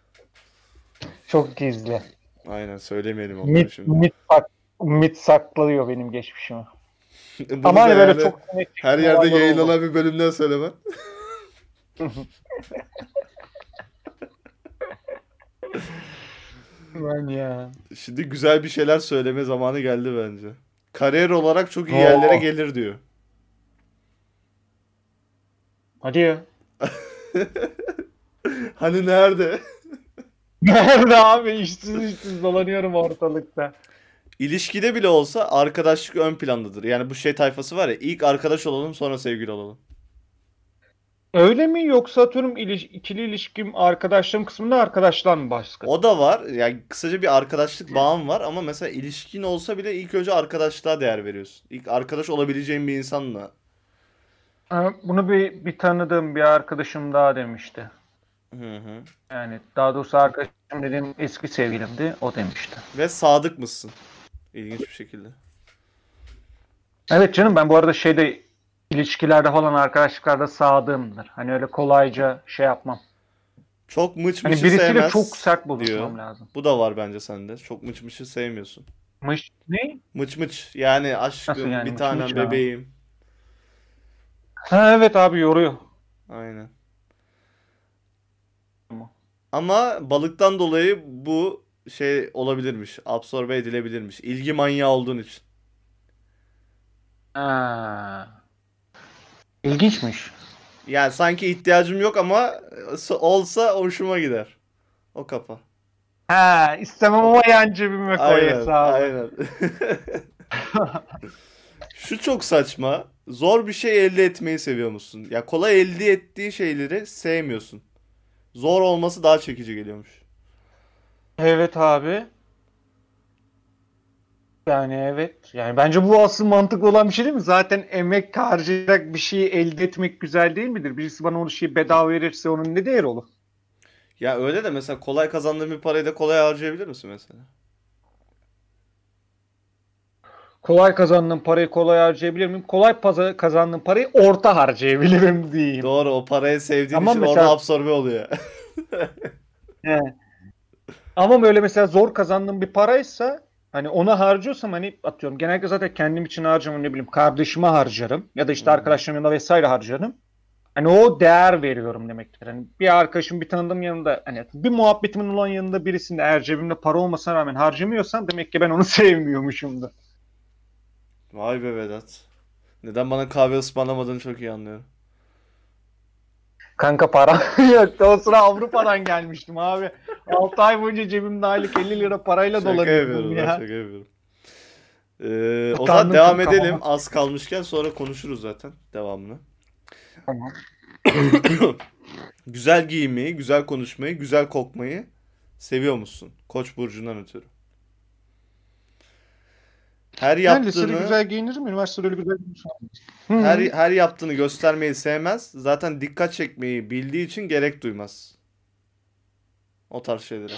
çok gizli. Aynen söylemeyelim onları Mit, şimdi. mit, sak- mit saklıyor benim geçmişimi. Bunu Ama hani da böyle yani çok her yerde olaylar oldu. yayınlanan bir bölümden söylemen. Ben ya. Şimdi güzel bir şeyler söyleme zamanı geldi bence. Kariyer olarak çok iyi Oo. yerlere gelir diyor. Hadi ya. Hani nerede? Nerede abi? İşsiz işsiz dolanıyorum ortalıkta. İlişkide bile olsa arkadaşlık ön plandadır. Yani bu şey tayfası var ya ilk arkadaş olalım sonra sevgili olalım. Öyle mi yoksa atıyorum iliş- ikili ilişkim arkadaşlarım kısmında arkadaşlar mı başka? O da var. Yani kısaca bir arkadaşlık bağım var ama mesela ilişkin olsa bile ilk önce arkadaşlığa değer veriyorsun. İlk arkadaş olabileceğin bir insanla. Bunu bir, bir tanıdığım bir arkadaşım daha demişti. Hı hı. Yani daha doğrusu arkadaşım dediğim eski sevgilimdi. O demişti. Ve sadık mısın? İlginç bir şekilde. Evet canım ben bu arada şeyde ilişkilerde falan arkadaşlıklarda sadığımdır. Hani öyle kolayca şey yapmam. Çok mıç Hani mıçı birisiyle sevmez çok sert buluşmam lazım. Bu da var bence sende. Çok mıç mıçı sevmiyorsun. Mış ne? Mıç mıç yani aşkım Nasıl yani bir mıç tanem mıç bebeğim. Ha evet abi yoruyor. Aynen. Ama balıktan dolayı bu şey olabilirmiş. Absorbe edilebilirmiş. İlgi manyağı olduğun için. Ha. İlginçmiş. Yani sanki ihtiyacım yok ama olsa hoşuma gider. O kafa. Ha istemem ama yan cebime koy Aynen, aynen. Şu çok saçma. Zor bir şey elde etmeyi seviyor musun? Ya kolay elde ettiği şeyleri sevmiyorsun. Zor olması daha çekici geliyormuş. Evet abi. Yani evet. Yani bence bu asıl mantıklı olan bir şey değil mi? Zaten emek harcayarak bir şeyi elde etmek güzel değil midir? Birisi bana onu şeyi bedava verirse onun ne değeri olur? Ya öyle de mesela kolay kazandığın bir parayı da kolay harcayabilir misin mesela? Kolay kazandığım parayı kolay harcayabilir miyim? Kolay paza- kazandığım parayı orta harcayabilirim diyeyim. Doğru o parayı sevdiğin Ama için mesela- orada absorbe oluyor. He. Ama böyle mesela zor kazandığım bir paraysa hani ona harcıyorsam hani atıyorum genellikle zaten kendim için harcamam ne bileyim kardeşime harcarım ya da işte Hı. arkadaşlarım yanında vesaire harcarım. Hani o değer veriyorum demektir. Hani bir arkadaşım bir tanıdığım yanında hani bir muhabbetimin olan yanında birisinde eğer cebimde para olmasına rağmen harcamıyorsam demek ki ben onu sevmiyormuşumdur. Vay be Vedat. Neden bana kahve ısmarlamadığını çok iyi anlıyorum. Kanka para yoktu. O sıra Avrupa'dan gelmiştim abi. 6 ay boyunca cebimde aylık 50 lira parayla Şaka dolanıyordum ben ya. şaka yapıyorum. Ee, o zaman devam edelim. ama. Az kalmışken sonra konuşuruz zaten devamını. Tamam. Güzel giyinmeyi, güzel konuşmayı, güzel kokmayı seviyor musun? Koç burcundan ötürü. Her yaptığını güzel giyinirim, üniversitede öyle güzel giyinirim. her her yaptığını göstermeyi sevmez. Zaten dikkat çekmeyi bildiği için gerek duymaz. O tarz şeylere.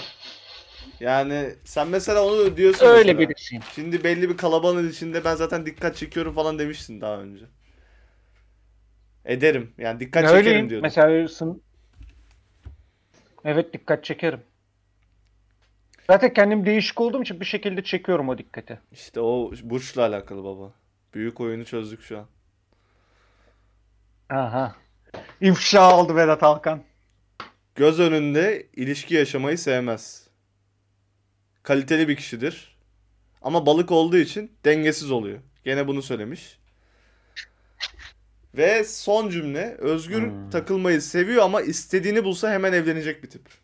Yani sen mesela onu diyorsun Öyle mesela. birisiyim. Şimdi belli bir kalabalığın içinde ben zaten dikkat çekiyorum falan demiştin daha önce. Ederim. Yani dikkat çekerim Öyleyim. diyordum. Mesela sın... Evet dikkat çekerim. Zaten kendim değişik olduğum için bir şekilde çekiyorum o dikkati. İşte o burçla alakalı baba. Büyük oyunu çözdük şu an. Aha. İfşa oldu Vedat Alkan. Göz önünde ilişki yaşamayı sevmez. Kaliteli bir kişidir. Ama balık olduğu için dengesiz oluyor. Gene bunu söylemiş. Ve son cümle özgür Hmm. takılmayı seviyor ama istediğini bulsa hemen evlenecek bir tip.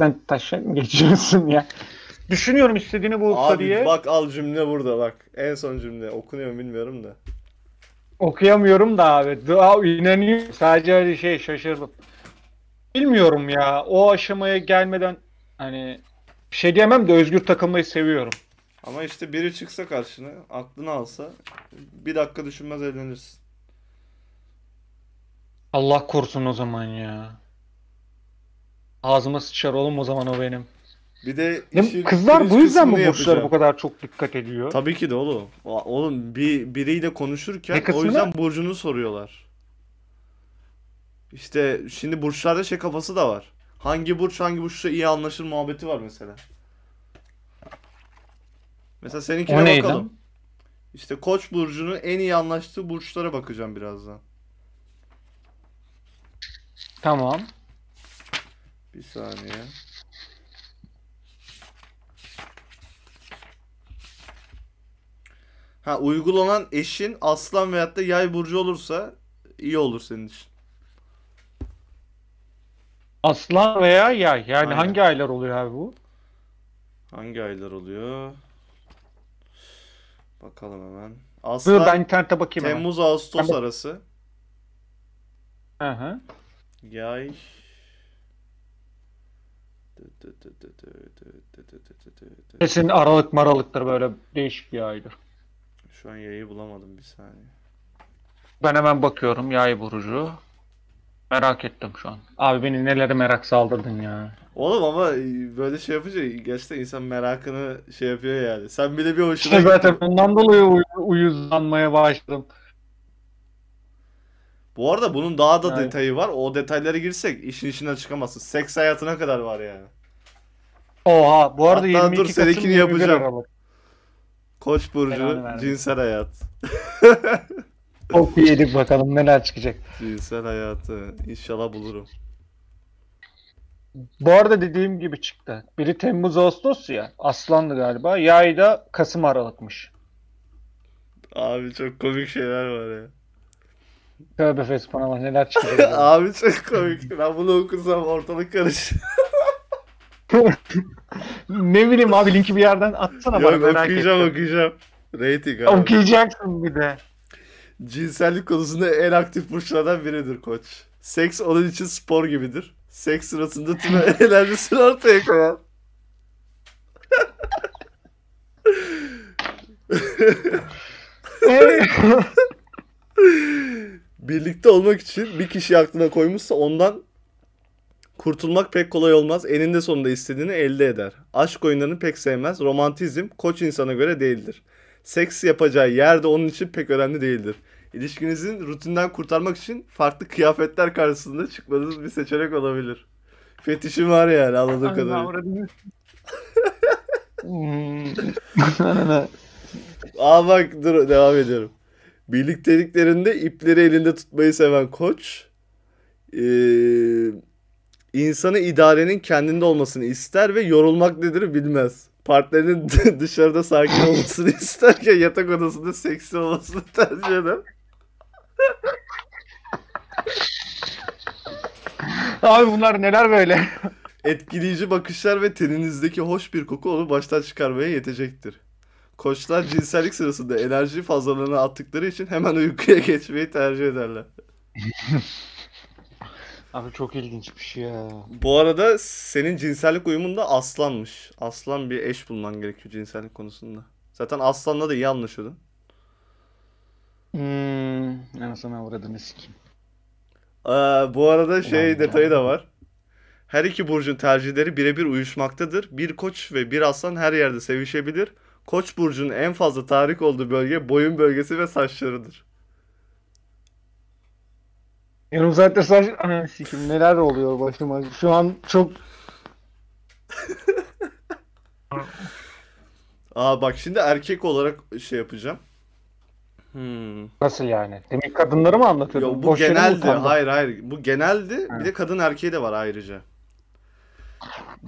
Sen taşa mı geçiyorsun ya? Düşünüyorum istediğini bulsa Abi diye. bak al cümle burada bak. En son cümle okunuyor mu bilmiyorum da. Okuyamıyorum da abi. Daha inanıyorum. Sadece öyle şey şaşırdım. Bilmiyorum ya. O aşamaya gelmeden hani bir şey diyemem de özgür takılmayı seviyorum. Ama işte biri çıksa karşına aklını alsa bir dakika düşünmez evlenirsin. Allah korusun o zaman ya. Ağzıma sıçar oğlum o zaman o benim. Bir de Ya işin kızlar bu cringe yüzden mi kısmını burçlara bu yapacağım. kadar çok dikkat ediyor? Tabii ki de oğlum. O- Oğlum bir biriyle konuşurken Ne o yüzden burcunu soruyorlar. İşte şimdi burçlarda şey kafası da var. Hangi burç hangi burçla iyi anlaşır muhabbeti var mesela. Mesela seninkine O neydi bakalım. İşte Koç burcunun en iyi anlaştığı burçlara bakacağım birazdan. Tamam. Bir saniye. Ha uygulanan eşin aslan veyahut da yay burcu olursa iyi olur senin için. Aslan veya yay. Yani Aynen. hangi aylar oluyor abi bu? Hangi aylar oluyor? Bakalım hemen. Dur Aslan ben internete bakayım hemen. Temmuz Ağustos arası. Hı hı. Yay. Kesin aralık maralıktır böyle değişik bir aydır. Şu an yayı bulamadım bir saniye. Ben hemen bakıyorum yay burcu. Merak ettim şu an. Abi beni nelere merak saldırdın ya. Oğlum ama böyle şey yapınca gerçekten insan merakını şey yapıyor yani. Sen bile bir hoşuna İşte zaten ondan dolayı uy- uyuzlanmaya başladım. Bu arada bunun daha da Yani- detayı var. O detaylara girsek işin içinden çıkamazsın. Seks hayatına kadar var yani. Oha bu arada Hatta 22 dur, seninkini 21 yapacağım. Koç burcu cinsel hayat. Çok yedik bakalım neler çıkacak. Cinsel hayatı. İnşallah bulurum. Bu arada dediğim gibi çıktı. Biri Temmuz Ağustos ya. Aslandı galiba. Yay da Kasım Aralıkmış. Abi çok komik şeyler var ya. Tövbe fesbana bak neler çıkıyor. Abi çok komik. Ben bunu okursam ortalık karışır. ne bileyim abi linki bir yerden atsana bana Yok merak okuyacağım ettim. okuyacağım. Rating abi. Okuyacaksın bir de. Cinsellik konusunda en aktif burçlardan biridir koç. Seks onun için spor gibidir. Seks sırasında tüm enerjisini ortaya koyar. Birlikte olmak için bir kişi aklına koymuşsa ondan kurtulmak pek kolay olmaz. Eninde sonunda istediğini elde eder. Aşk oyunlarını pek sevmez. Romantizm koç insana göre değildir. Seks yapacağı yer de onun için pek önemli değildir. İlişkinizin rutinden kurtarmak için farklı kıyafetler karşısında çıkmanız bir seçenek olabilir. Fetişim var yani anladığım kadarıyla. Hmm. Aa bak dur devam ediyorum. Birlikteliklerinde ipleri elinde tutmayı seven koç. Ee, insanı idarenin kendinde olmasını ister ve yorulmak nedir bilmez. Partnerinin dışarıda sakin olmasını isterken yatak odasında seksi olmasını tercih eder. Abi bunlar neler böyle? Etkileyici bakışlar ve teninizdeki hoş bir koku onu baştan çıkarmaya yetecektir. Koçlar cinsellik sırasında enerji fazlalığına attıkları için hemen uykuya geçmeyi tercih ederler. Abi çok ilginç bir şey ya. Bu arada senin cinsellik uyumun da aslanmış. Aslan bir eş bulman gerekiyor cinsellik konusunda. Zaten aslanla da iyi anlaşıyordun. Hmm. Anasını avradını sikeyim. Aa, bu arada şey Ulan detayı ya. da var. Her iki burcun tercihleri birebir uyuşmaktadır. Bir koç ve bir aslan her yerde sevişebilir. Koç burcunun en fazla tahrik olduğu bölge boyun bölgesi ve saçlarıdır. Yarım saattir saç... Ananı sikeyim neler oluyor başıma. Şu an çok... Aa bak şimdi erkek olarak şey yapacağım. Hmm. Nasıl yani? Demek kadınları mı anlatıyordun? Yo, bu Boş geneldi. Hayır hayır. Bu geneldi. Ha. Bir de kadın erkeği de var ayrıca.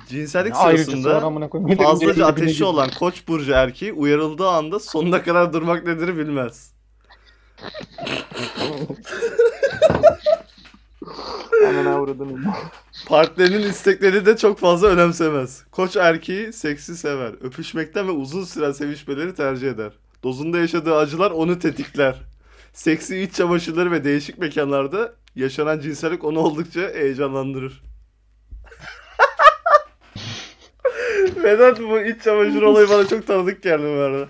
Cinsellik var sırasında amına koyayım. Milletin fazlaca dibine ateşi olan koç burcu erkeği uyarıldığı anda sonuna kadar durmak nedir bilmez. Aman avradını. Partnerinin istekleri de çok fazla önemsemez. Koç erkeği seksi sever. Öpüşmekten ve uzun süren sevişmeleri tercih eder. Dozunda yaşadığı acılar onu tetikler. Seksi iç çamaşırları ve değişik mekanlarda yaşanan cinsellik onu oldukça heyecanlandırır. Vedat bu iç çamaşır olayı bana çok tanıdık geldi bu arada.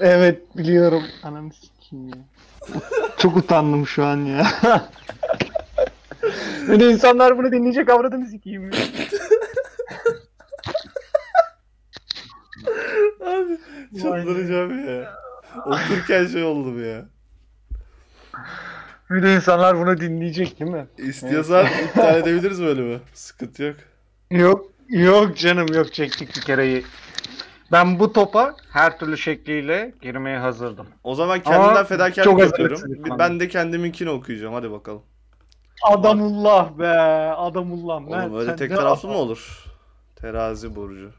Evet biliyorum. Ananı sikeyim ya. Çok utandım şu an ya. Bir de insanlar bunu dinleyecek avradını sikeyim. ya. Abi çıldıracağım ya. Okurken şey oldum ya. Bir de insanlar bunu dinleyecek değil mi? İstiyorsan iptal edebiliriz bölümü. Sıkıntı yok. Yok yok canım yok çektik bir kereyi. Ben bu topa her türlü şekliyle girmeye hazırdım. O zaman kendimden Ama fedakarlık çok yapıyorum. hazırlıksız Bir- bir Ben de kendiminkini okuyacağım. Hadi bakalım. Adamullah be adamullah. Oğlum öyle tek taraflı mı olur? Terazi burcu.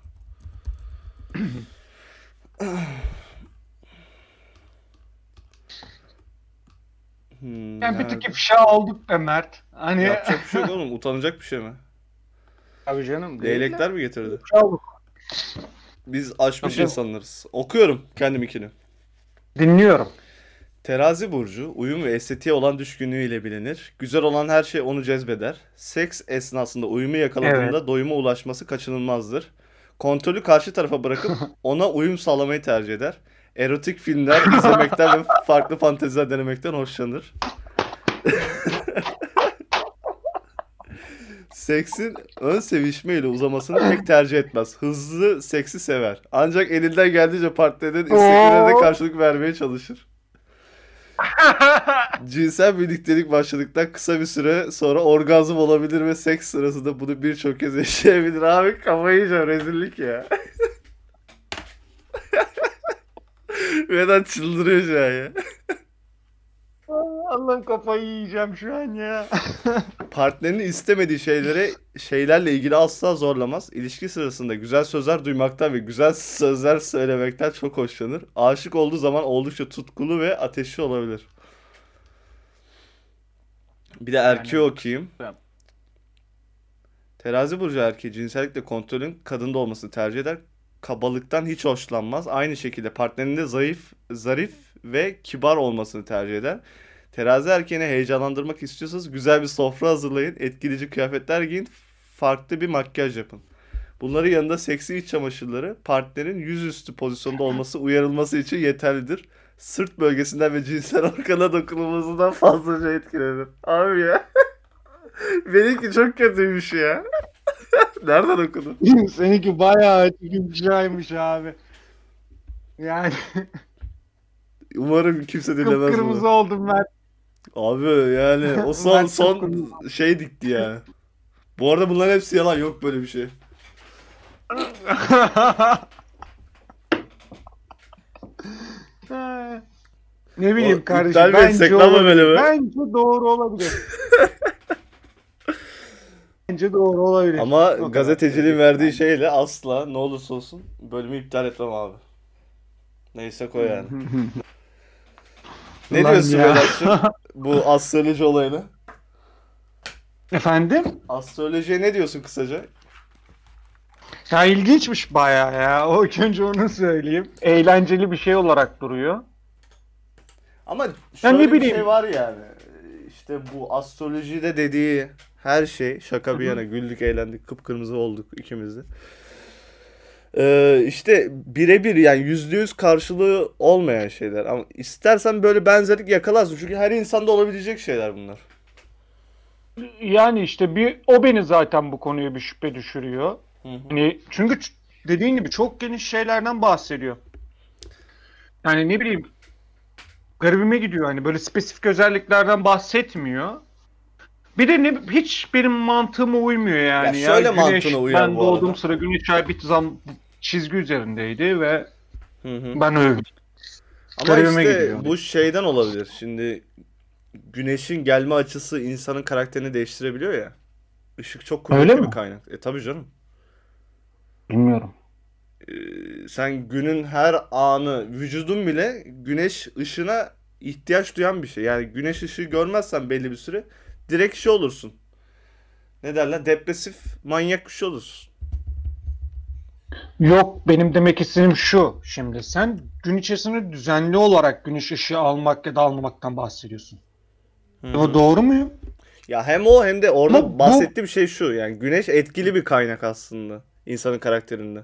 Hmm, Yani bir tık ifşa olduk be Mert. Hani Yapacak bir şey yok oğlum. Utanacak bir şey mi? Tabii canım. değil de Leylekler mi getirdi? ifşa olduk. Biz Tabii. insanlarız. Okuyorum kendiminkini. Dinliyorum. Terazi burcu uyum ve estetiğe olan düşkünlüğüyle bilinir. Güzel olan her şey onu cezbeder. Seks esnasında uyumu yakaladığında doyuma ulaşması kaçınılmazdır. Kontrolü karşı tarafa bırakıp ona uyum sağlamayı tercih eder. Erotik filmler izlemekten ve farklı fanteziler denemekten hoşlanır. Seksin ön sevişmeyle uzamasını pek tercih etmez. Hızlı seksi sever. Ancak elinden geldiğince partnerinin isteklerine de karşılık vermeye çalışır. Cinsel birliktelik başladıktan kısa bir süre sonra orgazm olabilir ve seks sırasında bunu birçok kez yaşayabilir. Abi kafayı yiyeceğim rezillik ya. Vedat çıldırıyor şu an ya. Allah'ım kafayı yiyeceğim şu an ya. Partnerinin istemediği şeylere şeylerle ilgili asla zorlamaz. İlişki sırasında güzel sözler duymaktan ve güzel sözler söylemekten çok hoşlanır. Aşık olduğu zaman oldukça tutkulu ve ateşli olabilir. Bir de erkeği okuyayım. Ben- Terazi burcu erkeği cinsellikle kontrolün kadında olmasını tercih eder. Kabalıktan hiç hoşlanmaz. Aynı şekilde partnerinde zayıf, zarif ve kibar olmasını tercih eder. Terazi erkeğini heyecanlandırmak istiyorsanız güzel bir sofra hazırlayın. Etkileyici kıyafetler giyin. Farklı bir makyaj yapın. Bunların yanında seksi iç çamaşırları partnerin yüzüstü pozisyonda olması uyarılması için yeterlidir. Sırt bölgesinden ve cinsel organa dokunulmasından fazlaca etkilenir. Abi ya. Benimki çok kötüymüş ya. Nereden okudun? Seninki bayağı yumuşaymış abi. Yani Umarım kimse dinlemez kıpkırmızı bunu. oldum ben. Abi yani o son son kıpkırmızı. şey dikti ya. Bu arada bunların hepsi yalan. Yok böyle bir şey. ne bileyim O kardeşim. iptal Bence, olabilir. bence doğru olabilir. bence doğru olabilir. Ama O kadar. gazeteciliğin verdiği şeyle asla ne olursa olsun bölümü iptal etmem abi. Neyse koy yani. Ne diyorsun ya. Vedat'cığım bu astroloji olayına? Efendim? Astrolojiye ne diyorsun kısaca? Ya ilginçmiş bayağı ya. O ilk önce onu söyleyeyim. Eğlenceli bir şey olarak duruyor. Ama şöyle ne bir bileyim. şey var yani. İşte bu astrolojide dediği her şey şaka bir yana güldük eğlendik kıpkırmızı olduk ikimiz de. Ee, işte birebir yani yüzde yüz karşılığı olmayan şeyler. Ama istersen böyle benzerlik yakalarsın. Çünkü her insanda olabilecek şeyler bunlar. Yani işte bir o beni zaten bu konuya bir şüphe düşürüyor. Hani çünkü dediğin gibi çok geniş şeylerden bahsediyor. Yani ne bileyim garibime gidiyor hani böyle spesifik özelliklerden bahsetmiyor. Bir de ne hiç benim mantığıma uymuyor yani. Ya şöyle güneş, mantığına uyar ben arada. sıra güneş ay bir zam çizgi üzerindeydi ve Hı hı. ben öyle. Ama işte gidiyor. bu şeyden olabilir. Şimdi güneşin gelme açısı insanın karakterini değiştirebiliyor ya. Işık çok kuvvetli bir mi? kaynak. E tabii canım. Bilmiyorum. Ee, sen günün her anı, vücudun bile güneş ışığına ihtiyaç duyan bir şey. Yani güneş ışığı görmezsen belli bir süre direkt şey olursun. Ne derler? Depresif, manyak bir şey olursun. Yok benim demek istediğim şu. Şimdi sen gün içerisinde düzenli olarak güneş ışığı almak ya da almamaktan bahsediyorsun. O doğru muyum? Ya hem o hem de orada Ama bu- bahsettiğim şey şu. Yani güneş etkili bir kaynak aslında insanın karakterinde.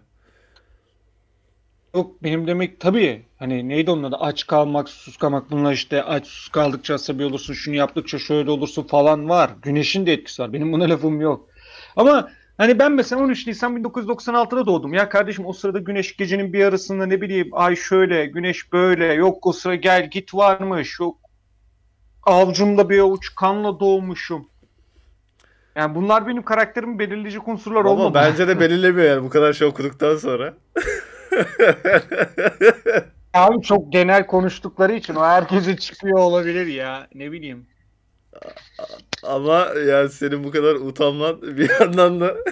Yok benim demek tabii hani neydi onun adı aç kalmak susuz kalmak bunlar işte aç susuz kaldıkça asabi olursun şunu yaptıkça şöyle olursun falan var. Güneşin de etkisi var benim buna lafım yok. Ama hani ben mesela 13 Nisan 1996'da doğdum ya kardeşim o sırada güneş gecenin bir yarısında ne bileyim ay şöyle güneş böyle yok o sıra gel git varmış yok avcumda bir avuç kanla doğmuşum. Yani bunlar benim karakterimin belirleyici unsurlar Ama olmamalı. bence de belirlemiyor yani bu kadar şey okuduktan sonra. Abi çok genel konuştukları için o herkese çıkıyor olabilir ya. Ne bileyim. Ama yani senin bu kadar utanman bir yandan da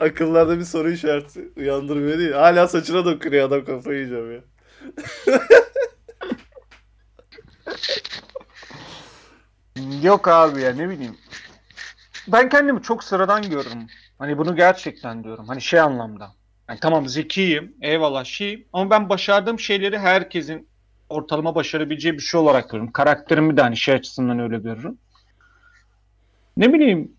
akıllarda bir soru işareti uyandırmıyor değil. Hala saçına dokunuyor adam kafayı yiyeceğim ya. Yok abi ya ne bileyim. Ben kendimi çok sıradan görürüm. Hani bunu gerçekten diyorum. Hani şey anlamda. Yani tamam zekiyim, eyvallah şeyim ama ben başardığım şeyleri herkesin ortalama başarabileceği bir şey olarak görüyorum. Karakterimi de hani şey açısından öyle görürüm. Ne bileyim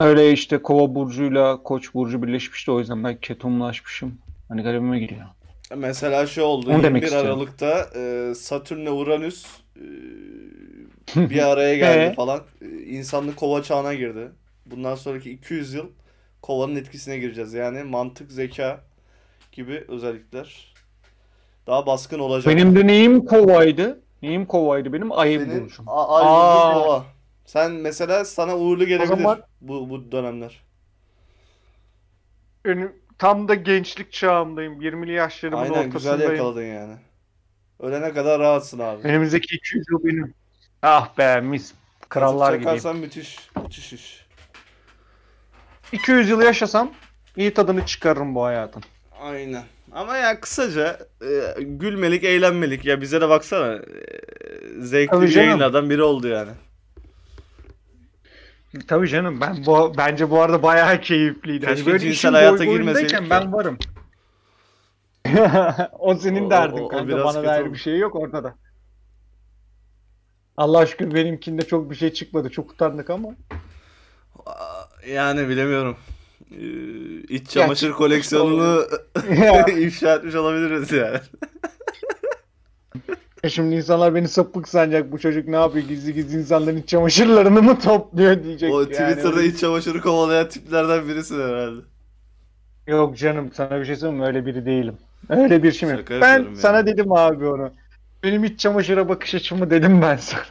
öyle işte Kova burcuyla Koç burcu birleşmişti o yüzden ben ketumlaşmışım. Hani garibime gidiyor. Mesela şey oldu. Onu demek 21 istiyorum. Aralık'ta e, Satürn'le Uranüs e, bir araya geldi Ee? falan. E, insanlık kova çağına girdi. Bundan sonraki 200 yıl kovanın etkisine gireceğiz. Yani mantık, zeka gibi özellikler daha baskın olacak. Benim de neyim kovaydı? Neyim kovaydı benim? Ayım Senin a- ay Aa. kova. Sen mesela sana uğurlu gelebilir zaman- bu bu dönemler. Önüm, tam da gençlik çağımdayım. 20'li yaşlarımın Aynen güzel ortasındayım. yakaladın yani. Ölene kadar rahatsın abi. Önümüzdeki 200 yıl benim. Ah be mis. Krallar Kazık gibiyim. çakarsan müthiş, müthiş iş. 200 yıl yaşasam iyi tadını çıkarırım bu hayatın. Aynen. Ama ya kısaca e, gülmelik, eğlenmelik. Ya bize de baksana. e, zevkli Tabii canım. yayınlardan biri oldu yani. Tabii canım ben bu bence bu arada bayağı keyifliydi. Hani Keşke böyle cinsel işin hayata boy boyundayken girmeseydik ben varım. o senin O- derdin o- o kanka. biraz Bana kötü dair oldu. bir şey yok ortada. Allah şükür benimkinde çok bir şey çıkmadı. Çok utandık ama. Aa, Yani bilemiyorum. Ee, İç çamaşır çıkmış koleksiyonunu Ya, ifşa etmiş olabiliriz yani. Şimdi insanlar beni sapık sanacak. Bu çocuk ne yapıyor? Gizli gizli insanların iç çamaşırlarını mı topluyor diyecek. O yani. Twitter'da iç çamaşırı kovalayan tiplerden birisin herhalde. Yok canım sana bir şey söyleyeyim mi? Öyle biri değilim. Öyle bir şey mi? Ben yapıyorum sana yani. dedim abi onu. Benim iç çamaşıra bakış açımı dedim ben sana.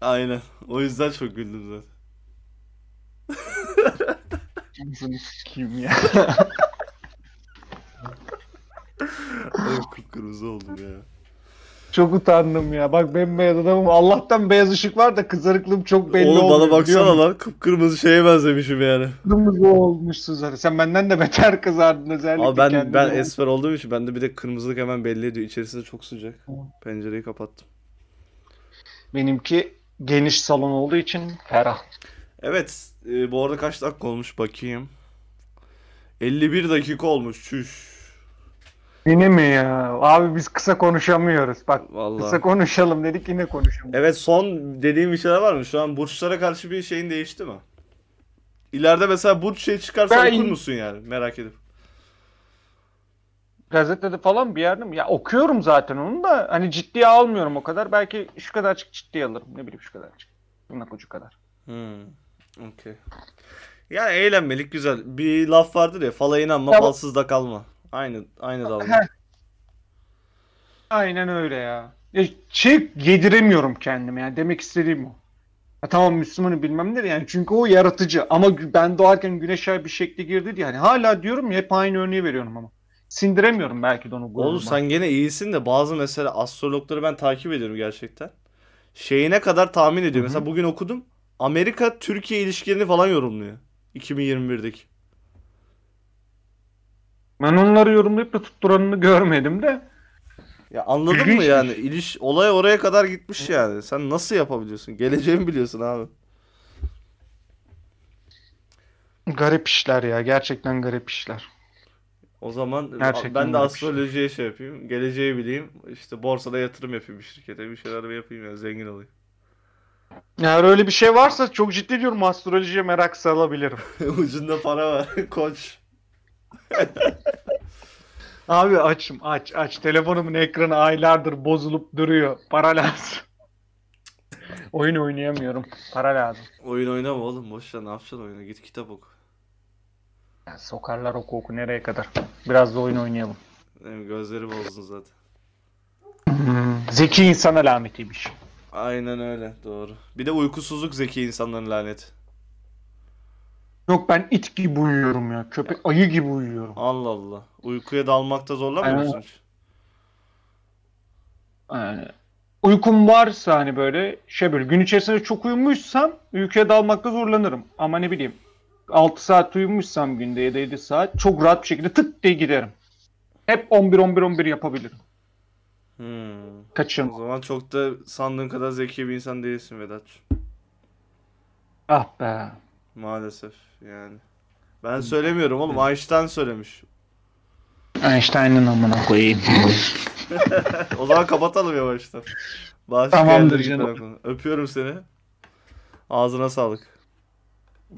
Aynen. O yüzden çok güldüm zaten. Ağzını sikeyim ya. Ay kıpkırmızı oldum ya. Çok utandım ya. Bak bembeyaz adamım. Allah'tan beyaz ışık var da kızarıklığım çok belli Oğlum olmuyor. bana biliyor baksana musun? lan kıpkırmızı şeye benzemişim yani. Kırmızı olmuşsun zaten. Sen benden de beter kızardın özellikle Ama ben kendine. ben esmer olduğum için bende bir de kırmızılık hemen belli ediyor. İçerisi de çok sıcak. Pencereyi kapattım. Benimki geniş salon olduğu için ferah. Evet, e, bu arada kaç dakika olmuş bakayım. 51 dakika olmuş. Çüş. Yine mi ya? Abi biz kısa konuşamıyoruz. Bak Vallahi. kısa konuşalım dedik yine konuşamıyoruz. Evet son dediğim bir şeyler var mı? Şu an burçlara karşı bir şeyin değişti mi? İleride mesela burç şey çıkarsa Ben- okur musun yani? Merak edip. Gazetede falan bir yerde mi? Ya okuyorum zaten onu da hani ciddiye almıyorum o kadar. Belki şu kadarcık ciddiye alırım. Ne bileyim şu kadarcık. Tırnak ucu kadar. Hmm. Okey. Yani eğlenmelik güzel. Bir laf vardır ya, fala inanma, Ya bu- falsız da kalma. Aynı aynı dalga. Heh. Aynen öyle ya. ya. Şey yediremiyorum kendime yani demek istediğim o. Ha, tamam Müslümanı bilmem ne de yani çünkü o yaratıcı ama gü- ben doğarken güneş ay bir şekli girdi diye yani hala diyorum ya hep aynı örneği veriyorum ama. Sindiremiyorum belki de onu Oğlum gururuma. sen gene iyisin de bazı mesela astrologları ben takip ediyorum gerçekten. Şeyine kadar tahmin ediyor. Hı hı. Mesela bugün okudum. Amerika Türkiye ilişkilerini falan yorumluyor. 2021'deki. Ben onları yorumlayıp da tutturanını görmedim de. Ya anladın mı yani? İliş olay oraya kadar gitmiş yani. Sen nasıl yapabiliyorsun? Geleceğimi biliyorsun abi. Garip işler ya gerçekten garip işler. O zaman Gerçekten ben de astrolojiye şey yapayım. Geleceği bileyim. İşte borsada yatırım yapayım bir şirkete. Bir şeyler yapayım ya zengin olayım. Eğer öyle bir şey varsa çok ciddi diyorum astrolojiye merak salabilirim. Ucunda para var. Koç. Abi açım aç aç. Telefonumun ekranı aylardır bozulup duruyor. Para lazım. Oyun oynayamıyorum. Para lazım. Oyun oynama oğlum. Boş ver ne yapacaksın oyunu? Git kitap oku. Ya sokarlar oku oku nereye kadar? Biraz da oyun oynayalım. Benim gözleri bozdun zaten. Zeki insan alametiymiş. Aynen öyle. Doğru. Bir de uykusuzluk zeki insanların laneti. Yok ben it gibi uyuyorum ya. Köpek ayı gibi uyuyorum. Allah Allah. Uykuya dalmakta zorlanmıyor Aynen. musun hiç? Yani uykum varsa hani böyle şey böyle gün içerisinde çok uyumuşsam uykuya dalmakta zorlanırım. Ama ne bileyim 6 saat uyumuşsam günde ya da 7 saat çok rahat bir şekilde tık diye giderim. Hep 11-11-11 yapabilirim. Hmm. O Kaçın. zaman çok da sandığın kadar zeki bir insan değilsin Vedat. Ah be. Maalesef yani. Ben söylemiyorum oğlum. Einstein söylemiş. Einstein'ın amına koyayım. O zaman kapatalım yavaştan. Başka Tamamdır canım. konu. Öpüyorum seni. Ağzına sağlık.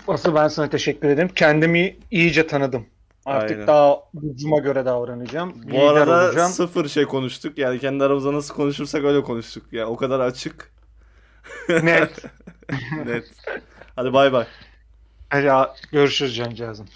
Asıl ben sana teşekkür ederim. Kendimi iyice tanıdım. Artık Aynen. daha burcuma göre davranacağım. Bu Lider arada olacağım. sıfır şey konuştuk. Yani kendi aramızda nasıl konuşursak öyle konuştuk. Yani o kadar açık. Net. Net. Hadi bay bay. Hadi görüşürüz cancağızım.